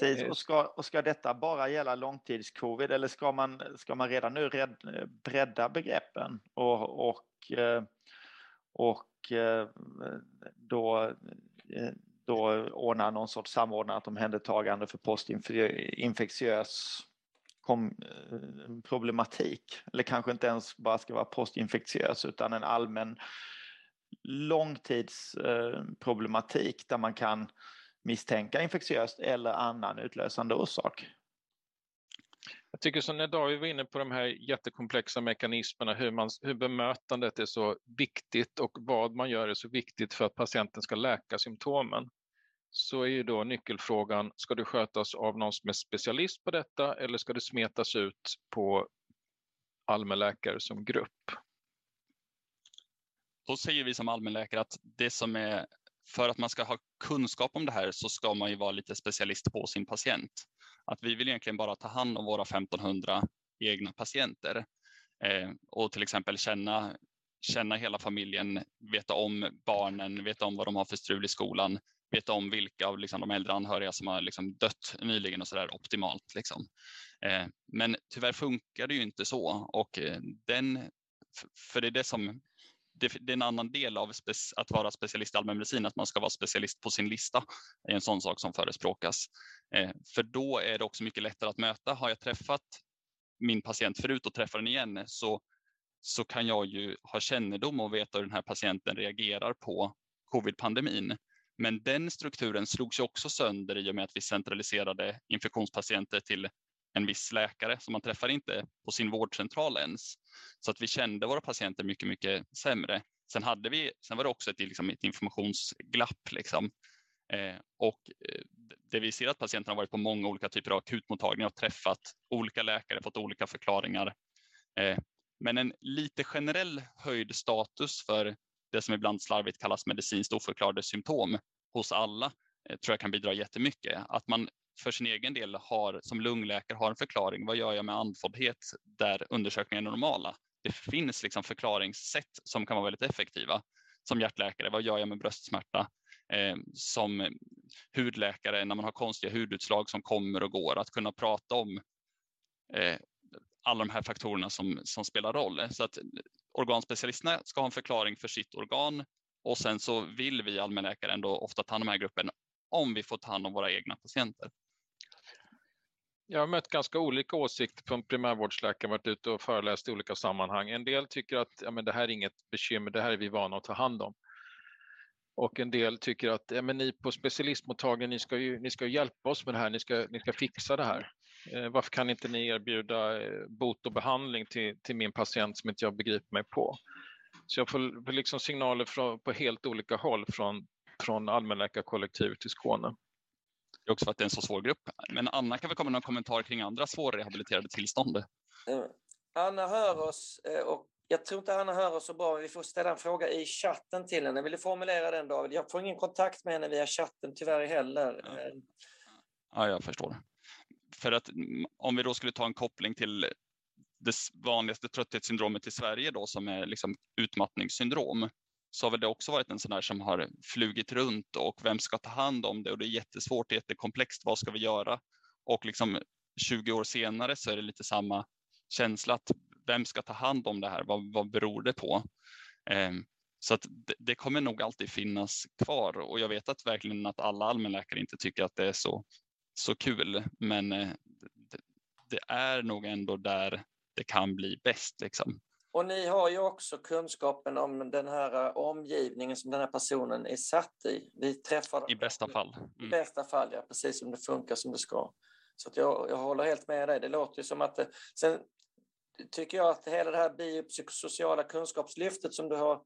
Precis, och ska, och ska detta bara gälla långtidscovid eller ska man, ska man redan nu red, bredda begreppen och, och, eh, och eh, då Eh, då ordna någon sorts samordnat omhändertagande för postinfektiös problematik. Eller kanske inte ens bara ska vara postinfektiös utan en allmän långtidsproblematik där man kan misstänka infektiöst eller annan utlösande orsak. Jag tycker som när David var inne på de här jättekomplexa mekanismerna, hur, man, hur bemötandet är så viktigt och vad man gör är så viktigt för att patienten ska läka symptomen. Så är ju då nyckelfrågan, ska det skötas av någon som är specialist på detta eller ska det smetas ut på allmänläkare som grupp? Då säger vi som allmänläkare att det som är för att man ska ha kunskap om det här så ska man ju vara lite specialist på sin patient. Att vi vill egentligen bara ta hand om våra 1500 egna patienter eh, och till exempel känna, känna hela familjen, veta om barnen, veta om vad de har för strul i skolan, veta om vilka av liksom, de äldre anhöriga som har liksom, dött nyligen och så där optimalt. Liksom. Eh, men tyvärr funkar det ju inte så och eh, den, för det är det som det, det, är en annan del av att vara specialist i allmänmedicin, att man ska vara specialist på sin lista. Det är en sån sak som förespråkas. Eh, för då är det också mycket lättare att möta. Har jag träffat min patient förut och träffar den igen så, så kan jag ju ha kännedom och veta hur den här patienten reagerar på covid-pandemin. Men den strukturen slogs ju också sönder i och med att vi centraliserade infektionspatienter till en viss läkare som man träffar inte på sin vårdcentral ens. Så att vi kände våra patienter mycket, mycket sämre. Sen, hade vi, sen var det också ett, liksom, ett informationsglapp. Liksom. Eh, och eh, det vi ser att patienterna har varit på många olika typer av akutmottagningar och träffat olika läkare, fått olika förklaringar. Eh, men en lite generell höjd status för det som ibland slarvigt kallas medicinskt oförklarade symptom hos alla eh, tror jag kan bidra jättemycket. Att man för sin egen del har, som lungläkare har en förklaring. Vad gör jag med andfåddhet där undersökningar är normala? Det finns liksom förklaringssätt som kan vara väldigt effektiva. Som hjärtläkare, vad gör jag med bröstsmärta? Eh, som hudläkare, när man har konstiga hudutslag som kommer och går, att kunna prata om eh, alla de här faktorerna som, som spelar roll. Så att organspecialisterna ska ha en förklaring för sitt organ och sen så vill vi allmänläkare ändå ofta ta hand om den här gruppen om vi får ta hand om våra egna patienter. Jag har mött ganska olika åsikter från primärvårdsläkare, varit ute och föreläst i olika sammanhang. En del tycker att ja, men det här är inget bekymmer, det här är vi vana att ta hand om. Och en del tycker att ja, men ni på specialistmottagningen, ni ska ju, ni ska hjälpa oss med det här, ni ska, ni ska fixa det här. Eh, varför kan inte ni erbjuda eh, bot och behandling till, till min patient som inte jag begriper mig på? Så jag får liksom signaler från, på helt olika håll från, från allmänläkarkollektivet i Skåne. Det är också för att det är en så svår grupp. Men Anna kan väl komma med någon kommentar kring andra svårrehabiliterade tillstånd? Eh, Anna hör oss eh, och jag tror inte Anna hör oss så bra. Vi får ställa en fråga i chatten till henne. Vill du formulera den David? Jag får ingen kontakt med henne via chatten tyvärr heller. Ja, eh. ja jag förstår. För att mm, om vi då skulle ta en koppling till det vanligaste trötthetssyndromet i Sverige då som är liksom utmattningssyndrom så har väl det också varit en sån där som har flugit runt och vem ska ta hand om det och det är jättesvårt, jättekomplext, vad ska vi göra? Och liksom 20 år senare så är det lite samma känsla att vem ska ta hand om det här? Vad, vad beror det på? Eh, så att det, det, kommer nog alltid finnas kvar och jag vet att verkligen att alla allmänläkare inte tycker att det är så, så kul, men eh, det, det, är nog ändå där det kan bli bäst. Liksom. Och ni har ju också kunskapen om den här eh, omgivningen som den här personen är satt i. Vi träffar... I bästa fall. Mm. I bästa fall, ja. Precis som det funkar som det ska. Så jag, jag håller helt med dig. Det låter ju som att... Det, sen tycker jag att hela det här biopsykosociala kunskapslyftet som du har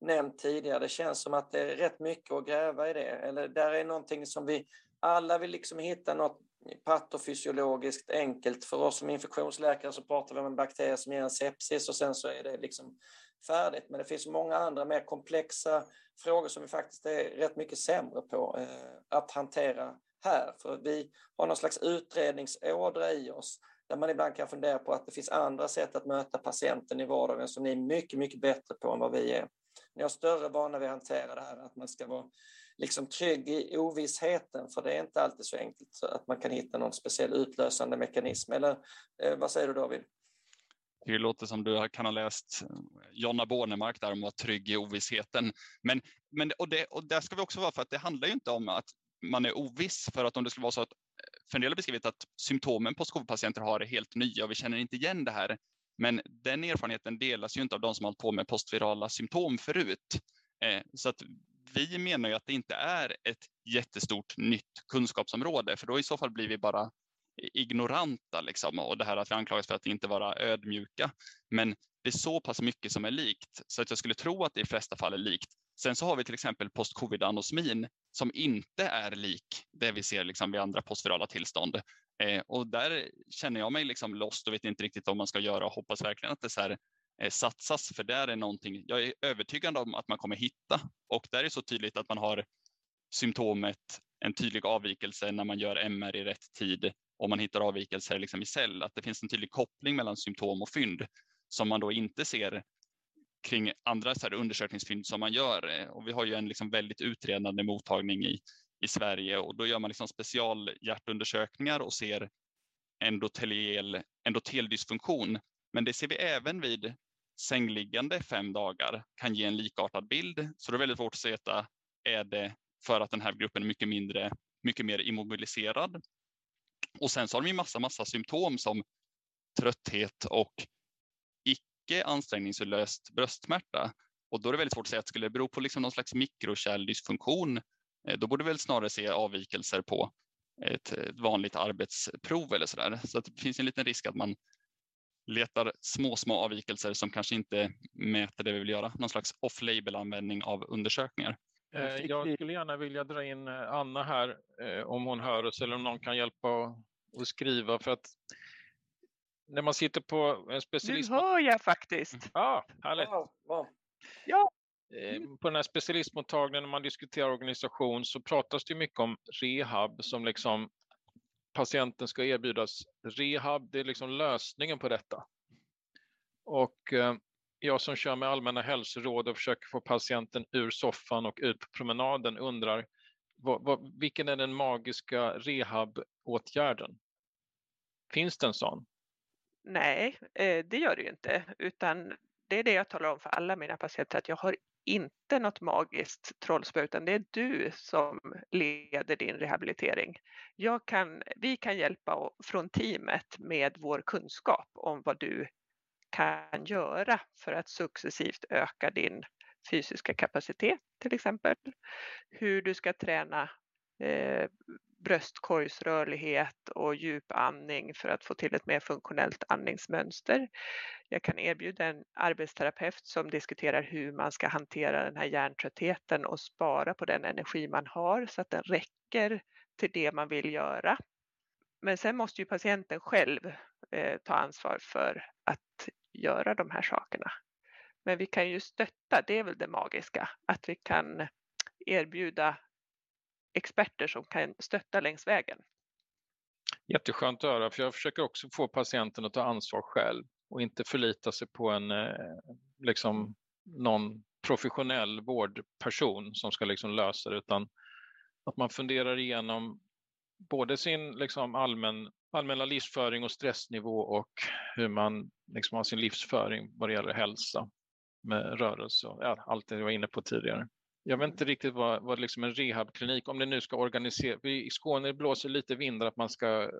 nämnt tidigare, det känns som att det är rätt mycket att gräva i det. Eller där är någonting som vi alla vill liksom hitta något patofysiologiskt enkelt. För oss som infektionsläkare så pratar vi om en bakterie som ger en sepsis och sen så är det liksom färdigt. Men det finns många andra mer komplexa frågor som vi faktiskt är rätt mycket sämre på eh, att hantera här. För vi har någon slags utredningsådra i oss där man ibland kan fundera på att det finns andra sätt att möta patienten i vardagen som ni är mycket, mycket bättre på än vad vi är. Ni har större vana vid att hantera det här, att man ska vara liksom trygg i ovissheten, för det är inte alltid så enkelt att man kan hitta någon speciell utlösande mekanism. Eller eh, vad säger du David? Det låter som du kan ha läst eh, Jonna Bornemark där om att vara trygg i ovissheten. Men, men och, det, och där ska vi också vara för att det handlar ju inte om att man är oviss för att om det skulle vara så att eh, för en del har beskrivit att symptomen på skovpatienter har är helt nya och vi känner inte igen det här. Men den erfarenheten delas ju inte av de som har hållit på med postvirala symptom förut. Eh, så att vi menar ju att det inte är ett jättestort nytt kunskapsområde, för då i så fall blir vi bara ignoranta liksom, och det här att vi anklagas för att inte vara ödmjuka. Men det är så pass mycket som är likt så att jag skulle tro att det i flesta fall är likt. Sen så har vi till exempel postcovid anosmin som inte är lik det vi ser liksom vid andra postvirala tillstånd. Eh, och där känner jag mig liksom lost och vet inte riktigt vad man ska göra och hoppas verkligen att det så här, Eh, satsas för där är någonting jag är övertygad om att man kommer hitta och där är så tydligt att man har symptomet en tydlig avvikelse när man gör MR i rätt tid och man hittar avvikelser liksom i cell, att det finns en tydlig koppling mellan symptom och fynd som man då inte ser kring andra så här undersökningsfynd som man gör. Eh, och vi har ju en liksom väldigt utredande mottagning i, i Sverige och då gör man liksom specialhjärtundersökningar och ser endoteldysfunktion. Men det ser vi även vid sängliggande fem dagar kan ge en likartad bild. Så det är väldigt svårt att veta, är det för att den här gruppen är mycket mindre, mycket mer immobiliserad? Och sen så har de ju massa, massa symptom som trötthet och icke ansträngningslöst bröstsmärta. Och då är det väldigt svårt att säga att skulle det bero på liksom någon slags mikrokärldysfunktion, eh, då borde vi väl snarare se avvikelser på ett, vanligt arbetsprov eller sådär. Så att det finns en liten risk att man letar små, små avvikelser som kanske inte mäter det vi vill göra. Någon slags off-label användning av undersökningar. Eh, jag skulle gärna vilja dra in eh, Anna här om hon hör oss eller om någon kan hjälpa och skriva för att när man sitter på en specialist... Nu hör jag faktiskt. Ja, härligt. Ja. Eh, på den här specialistmottagningen när man diskuterar organisation så pratas det mycket om rehab som liksom patienten ska erbjudas. Rehab, det är liksom lösningen på detta. Och eh, jag som kör med allmänna hälsoråd och försöker få patienten ur soffan och ut på promenaden undrar vad, vad, vilken är den magiska rehabåtgärden? Finns det en sån? Nej, eh, det gör det ju inte, utan det är det jag talar om för alla mina patienter, att jag har inte något magiskt trollspö, utan det är du som leder din rehabilitering. Jag kan, vi kan hjälpa från teamet med vår kunskap om vad du kan göra för att successivt öka din fysiska kapacitet till exempel. Hur du ska träna eh, bröstkorgsrörlighet och djupandning för att få till ett mer funktionellt andningsmönster. Jag kan erbjuda en arbetsterapeut som diskuterar hur man ska hantera den här hjärntröttheten och spara på den energi man har så att den räcker till det man vill göra. Men sen måste ju patienten själv eh, ta ansvar för att göra de här sakerna. Men vi kan ju stötta, det är väl det magiska, att vi kan erbjuda experter som kan stötta längs vägen. Jätteskönt att höra, för jag försöker också få patienten att ta ansvar själv och inte förlita sig på en eh, liksom någon professionell vårdperson som ska liksom lösa det utan att man funderar igenom både sin liksom allmän, allmänna livsföring och stressnivå och hur man liksom har sin livsföring vad det gäller hälsa med rörelse och ja, allt det jag var inne på tidigare. Jag vet inte riktigt vad, vad liksom en rehabklinik, om det nu ska organisera, i Skåne blåser lite vindar att man ska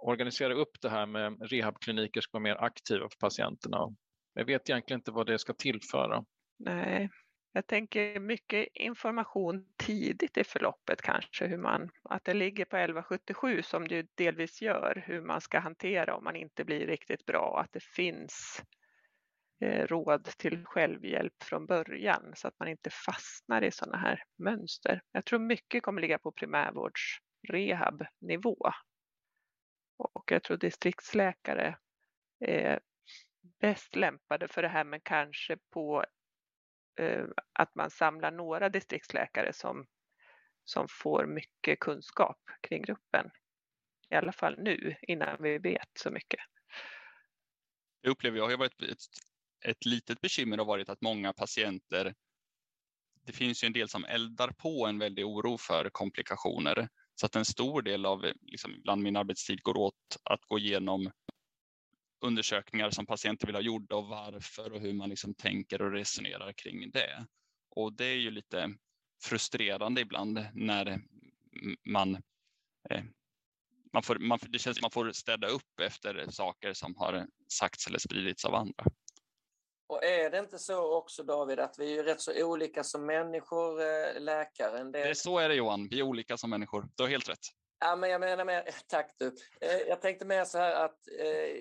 organisera upp det här med rehabkliniker ska vara mer aktiva för patienterna. Jag vet egentligen inte vad det ska tillföra. Nej, jag tänker mycket information tidigt i förloppet kanske, hur man, att det ligger på 1177 som det delvis gör, hur man ska hantera om man inte blir riktigt bra, att det finns Eh, Eh, råd till självhjälp från början så att man inte fastnar i sådana här mönster. Jag tror mycket kommer ligga på primärvårdsrehabnivå. Och jag tror distriktsläkare är bäst lämpade för det här men kanske på eh, att man samlar några distriktsläkare som, som får mycket kunskap kring gruppen. I alla fall nu innan vi vet så mycket. Det upplever jag har varit ett ett litet bekymmer har varit att många patienter, det finns ju en del som eldar på en väldig oro för komplikationer. Så att en stor del av liksom, bland min arbetstid går åt att gå igenom undersökningar som patienter vill ha gjorda och varför och hur man liksom tänker och resonerar kring det. Och det är ju lite frustrerande ibland när man, eh, man, får, man det känns som man får städa upp efter saker som har sagts eller spridits av andra. Och är det inte så också David att vi är rätt så olika som människor, eh, läkare? Det... det så är det Johan, vi är olika som människor. Du har helt rätt. Ja, men jag menar mer, (laughs) tack du. Eh, jag tänkte mer så här att eh,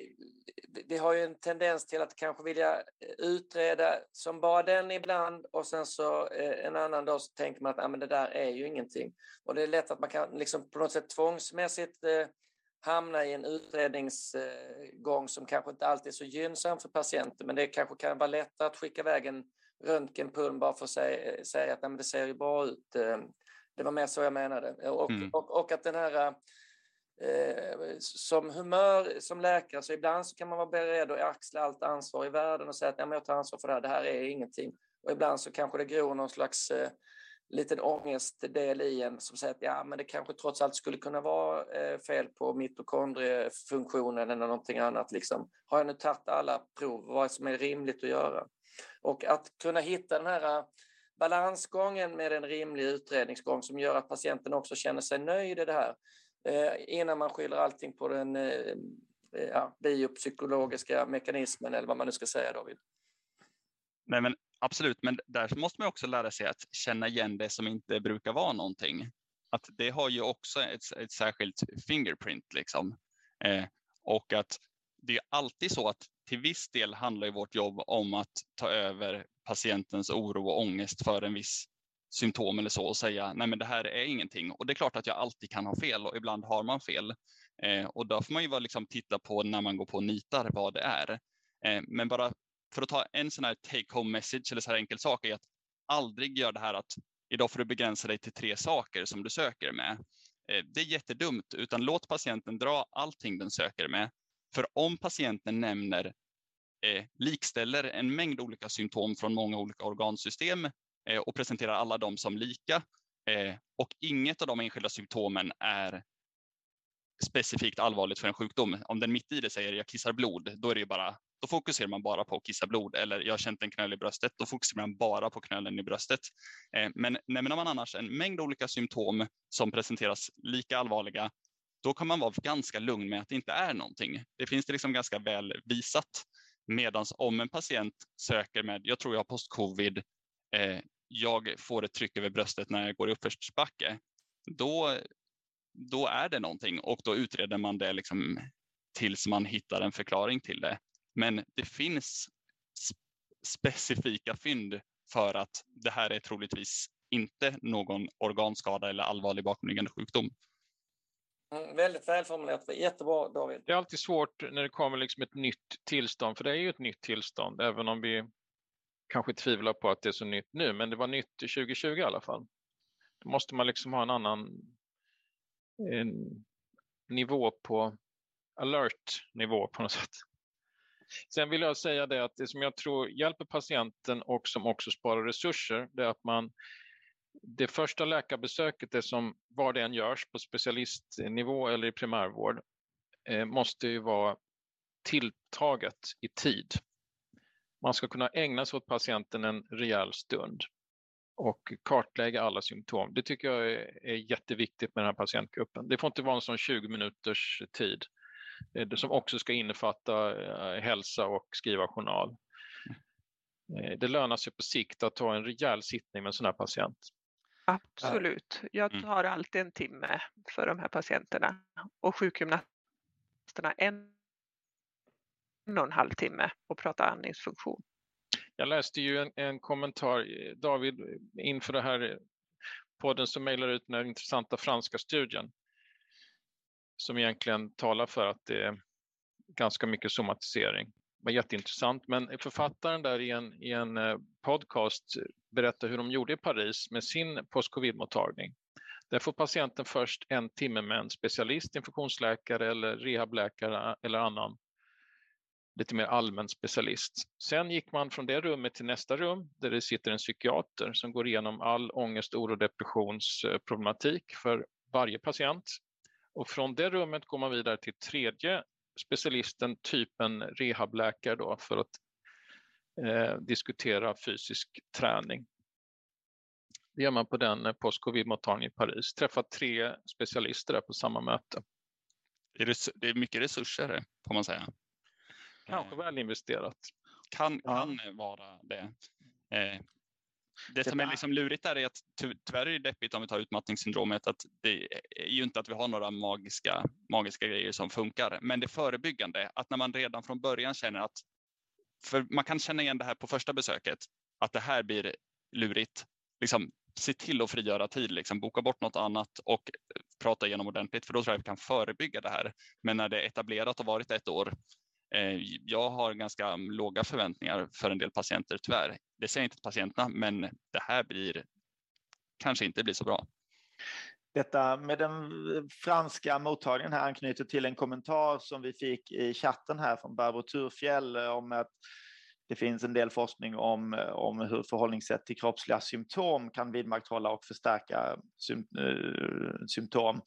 vi har ju en tendens till att kanske vilja utreda som bara den ibland och sen så en annan dag så tänker man att ah, men det där är ju ingenting. Och det är lätt att man kan liksom på något sätt tvångsmässigt hamna i en utredningsgång som kanske inte alltid är så gynnsam för patienten men det kanske kan vara lättare att skicka iväg en röntgenpulm bara för att säga, säga att nej, det ser ju bra ut. Eh, det var mer så jag menade. Och, mm. och, och, att den här eh, som humör som läkare så ibland så kan man vara beredd att axla allt ansvar i världen och säga att nej, jag tar ansvar för det här, det här är ingenting. Och ibland så kanske det gror någon slags eh, liten ångestdel i en som säger att ja, men det kanske trots allt skulle kunna vara eh, fel på mitokondriefunktionen eller någonting annat. Liksom. Har jag nu tagit alla prov, vad som är rimligt att göra? Och att kunna hitta den här eh, balansgången med en rimlig utredningsgång som gör att patienten också känner sig nöjd i det här eh, innan man skyller allting på den ja, biopsykologiska mekanismen eller vad man nu ska säga David. Nej, men Absolut, men där måste man också lära sig att känna igen det som inte brukar vara någonting. Att det har ju också ett, ett särskilt fingerprint liksom. Eh, och att det är alltid så att till viss del handlar vårt jobb om att ta över patientens oro och ångest för en viss symptom eller så och säga nej men det här är ingenting. Och det är klart att jag alltid kan ha fel och ibland har man fel. Eh, och då får man ju liksom titta på när man går på och nitar vad det är. Eh, men bara för att ta en sån här take home message eller så här enkel sak är att aldrig göra det här att idag får du begränsa dig till tre saker som du söker med. Eh, det är jättedumt, utan låt patienten dra allting den söker med. För om patienten nämner eh, likställer en mängd olika symptom från många olika organsystem eh, och presenterar alla dem som lika eh, och inget av de enskilda symptomen är specifikt allvarligt för en sjukdom. Om den mitt i det säger jag kissar blod, då är det ju bara då fokuserar man bara på att kissa blod eller jag har känt en knöl i bröstet, då fokuserar man bara på knölen i bröstet. Eh, men nämner man annars en mängd olika symptom som presenteras lika allvarliga, då kan man vara ganska lugn med att det inte är någonting. Det finns det liksom ganska väl visat. Medan om en patient söker med, jag tror jag har post-covid, eh, jag får ett tryck över bröstet när jag går i uppförsbacke, då, då är det någonting och då utreder man det liksom tills man hittar en förklaring till det. Men det finns specifika fynd för att det här är troligtvis inte någon organskada eller allvarlig bakomliggande sjukdom. Mm, väldigt välformulerat. Jättebra David. Det är alltid svårt när det kommer liksom ett nytt tillstånd, för det är ju ett nytt tillstånd, även om vi kanske tvivlar på att det är så nytt nu, men det var nytt 2020 i alla fall. Då måste man liksom ha en annan en nivå på alert nivå på något sätt. Sen vill jag säga det att det som jag tror hjälper patienten och som också sparar resurser, det är att man det första läkarbesöket, det som var det än görs på specialistnivå eller i primärvård, eh, måste ju vara tilltaget i tid. Man ska kunna ägna sig åt patienten en rejäl stund och kartlägga alla symptom. Det tycker jag är, jätteviktigt med den här patientgruppen. Det får inte vara en sån 20 minuters tid som också ska innefatta eh, hälsa och skriva journal. Eh, det lönar sig på sikt att ta en rejäl sittning med en sån här patient. Absolut. Jag mm. tar alltid en timme för de här patienterna och sjukgymnasterna en, en och en halv timme och prata andningsfunktion. Jag läste ju en, en kommentar, David, inför det här podden som mejlar ut den här intressanta franska studien som egentligen talar för att det är ganska mycket somatisering. Det var jätteintressant, men författaren där i en, i en eh, podcast berättar hur de gjorde i Paris med sin post-covid-mottagning. Där får patienten först en timme med en specialist, infektionsläkare eller rehabläkare eh, eller annan lite mer allmän specialist. Sen gick man från det rummet till nästa rum där det sitter en psykiater som går igenom all ångest, oro och depressionsproblematik eh, för varje patient och från det rummet går man vidare till tredje specialisten typen rehabläkare då för att eh, diskutera fysisk träning. Det gör man på den post-covid-mottagningen i Paris. Träffar tre specialister där på samma möte. Det är mycket resurser får man säga. Kanske väl investerat. Kan, kan ja. vara det. Eh, det som är liksom lurigt där är att tyvärr är det deppigt om vi tar utmattningssyndromet att det är ju inte att vi har några magiska, magiska grejer som funkar. Men det förebyggande, att när man redan från början känner att, för man kan känna igen det här på första besöket, att det här blir lurigt. Liksom, se till att frigöra tid, liksom, boka bort något annat och prata igenom ordentligt, för då tror jag vi kan förebygga det här. Men när det är etablerat och varit ett år, Eh, jag har ganska mm, låga förväntningar för en del patienter tyvärr. Det säger inte till patienterna, men det här blir kanske inte blir så bra. Detta med den eh, franska mottagningen här anknyter till en kommentar som vi fick i chatten här från Barbro Turfjell eh, om att det finns en del forskning om, om hur förhållningssätt till kroppsliga symptom kan vidmakthålla och förstärka sym, symptom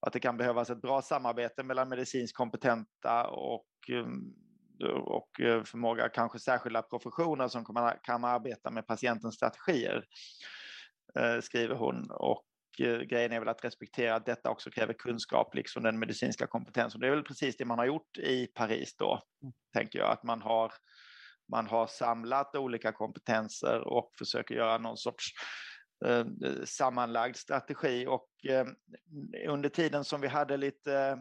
att det kan behövas ett bra samarbete mellan medicinskt kompetenta och, um, och eh, förmåga, kanske särskilda professioner som kan arbeta med patientens strategier, eh, skriver hon. Och eh, grejen är väl att respektera att detta också kräver kunskap, liksom den medicinska kompetensen. Det är väl precis det man har gjort i Paris då, mm. tänker jag, att man har man har samlat olika kompetenser och försöker göra någon sorts Eh, sammanlagd strategi och eh, under tiden som vi hade lite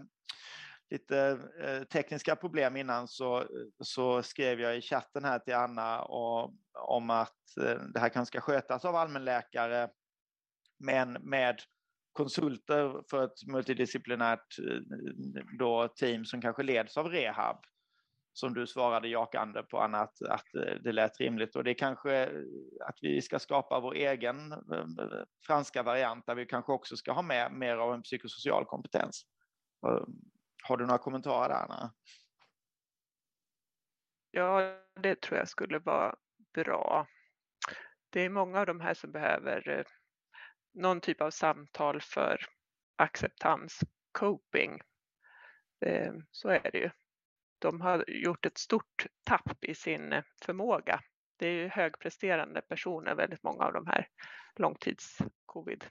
lite eh, tekniska problem innan så, så skrev jag i chatten här till Anna och, om att det här kanske ska skötas av allmänläkare men med konsulter för ett multidisciplinärt då, team som kanske leds av rehab som du svarade jakande på Anna, att, att det lät rimligt. Och det är kanske eh, att vi ska skapa vår egen eh, franska variant där vi kanske också ska ha med mer av en psykosocial kompetens. Har du några kommentarer där, Anna? Ja, det tror jag skulle vara bra. Det är många av de här som behöver någon typ av samtal för acceptans, coping. Så är det ju de har gjort ett stort tapp i sin eh, förmåga. Det är ju högpresterande personer, väldigt många av de här långtidscovid.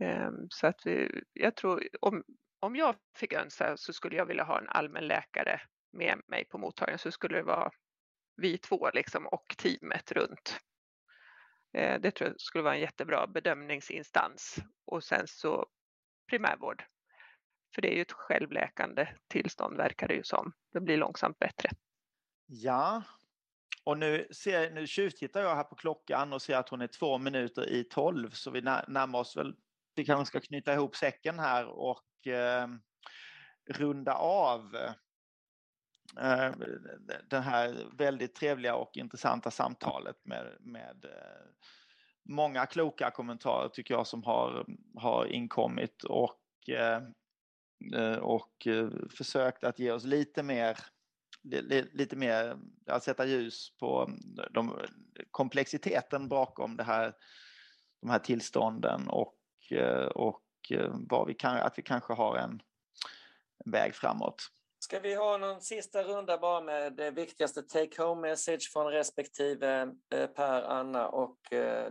Ehm, så att vi, jag tror, om, om jag fick önska så skulle jag vilja ha en allmän läkare med mig på mottagningen så skulle det vara vi två liksom och teamet runt. Ehm, det tror jag skulle vara en jättebra bedömningsinstans och sen så primärvård för det är ju ett självläkande tillstånd verkar det ju som. Det blir långsamt bättre. Ja, och nu, ser, nu tjuvtittar jag här på klockan och ser att hon är två minuter i tolv så vi närmar oss väl, vi kanske ska knyta ihop säcken här och eh, runda av eh, det här väldigt trevliga och intressanta samtalet med, med eh, många kloka kommentarer tycker jag som har, har inkommit och eh, Eh, och eh, försökt att ge oss lite mer lite mer, att sätta ljus på mm, de, komplexiteten bakom det här, de här tillstånden och, eh, och vad vi kan, att vi kanske har en, en väg framåt. Ska vi ha någon sista runda bara med det viktigaste take home message från respektive Per, Anna och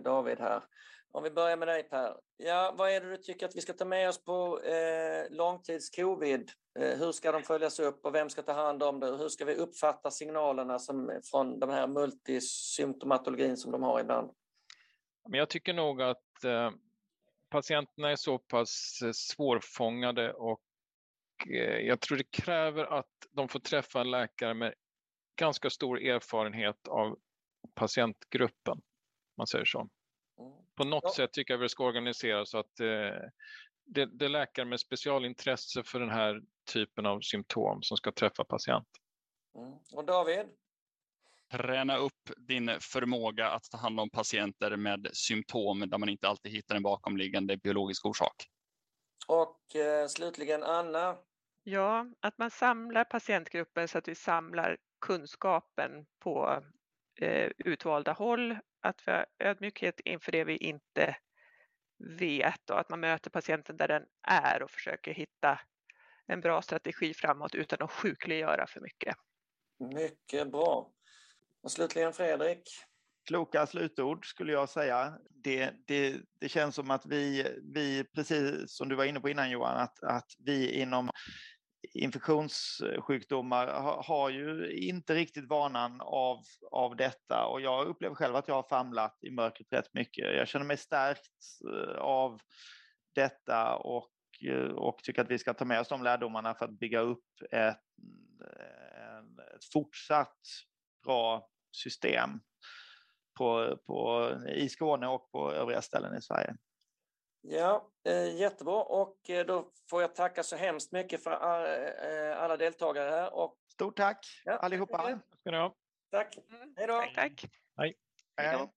David här? Om vi börjar med dig Per. Ja, vad är det du tycker att vi ska ta med oss på eh, långtidscovid? Eh, hur ska de följas upp och vem ska ta hand om det? Hur ska vi uppfatta signalerna som, från den här multisymptomatologin som de har ibland? Men jag tycker nog att eh, patienterna är så pass eh, svårfångade och eh, jag tror det kräver att de får träffa en läkare med ganska stor erfarenhet av patientgruppen. Man säger så. På något ja. sätt tycker jag vi ska organisera så att eh, det, det är läkare med specialintresse för den här typen av symptom som ska träffa patient. Mm. Och David? Träna upp din förmåga att ta hand om patienter med symptom där man inte alltid hittar en bakomliggande biologisk orsak. Och eh, slutligen Anna? Ja, att man samlar patientgruppen så att vi samlar kunskapen på eh, utvalda håll att vi har ödmjukhet inför det vi inte vet och att man möter patienten där den är och försöker hitta en bra strategi framåt utan att sjukliggöra för mycket. Mycket bra. Och slutligen Fredrik? Kloka slutord skulle jag säga. Det, det, det känns som att vi, vi, precis som du var inne på innan Johan, att, att vi inom infektionssjukdomar har, har ju inte riktigt vanan av, av detta och jag upplever själv att jag har famlat i mörkret rätt mycket. Jag känner mig stärkt eh, av detta och, eh, och tycker att vi ska ta med oss de lärdomarna för att bygga upp ett, ett fortsatt bra system på, på, i Skåne och på övriga ställen i Sverige. Ja, eh, jättebra och eh, då får jag tacka så hemskt mycket för eh, alla deltagare här. Och... Stort tack ja, allihopa. Tack. Tack. Mm, Hej då. Tack, tack. Hej. Hej.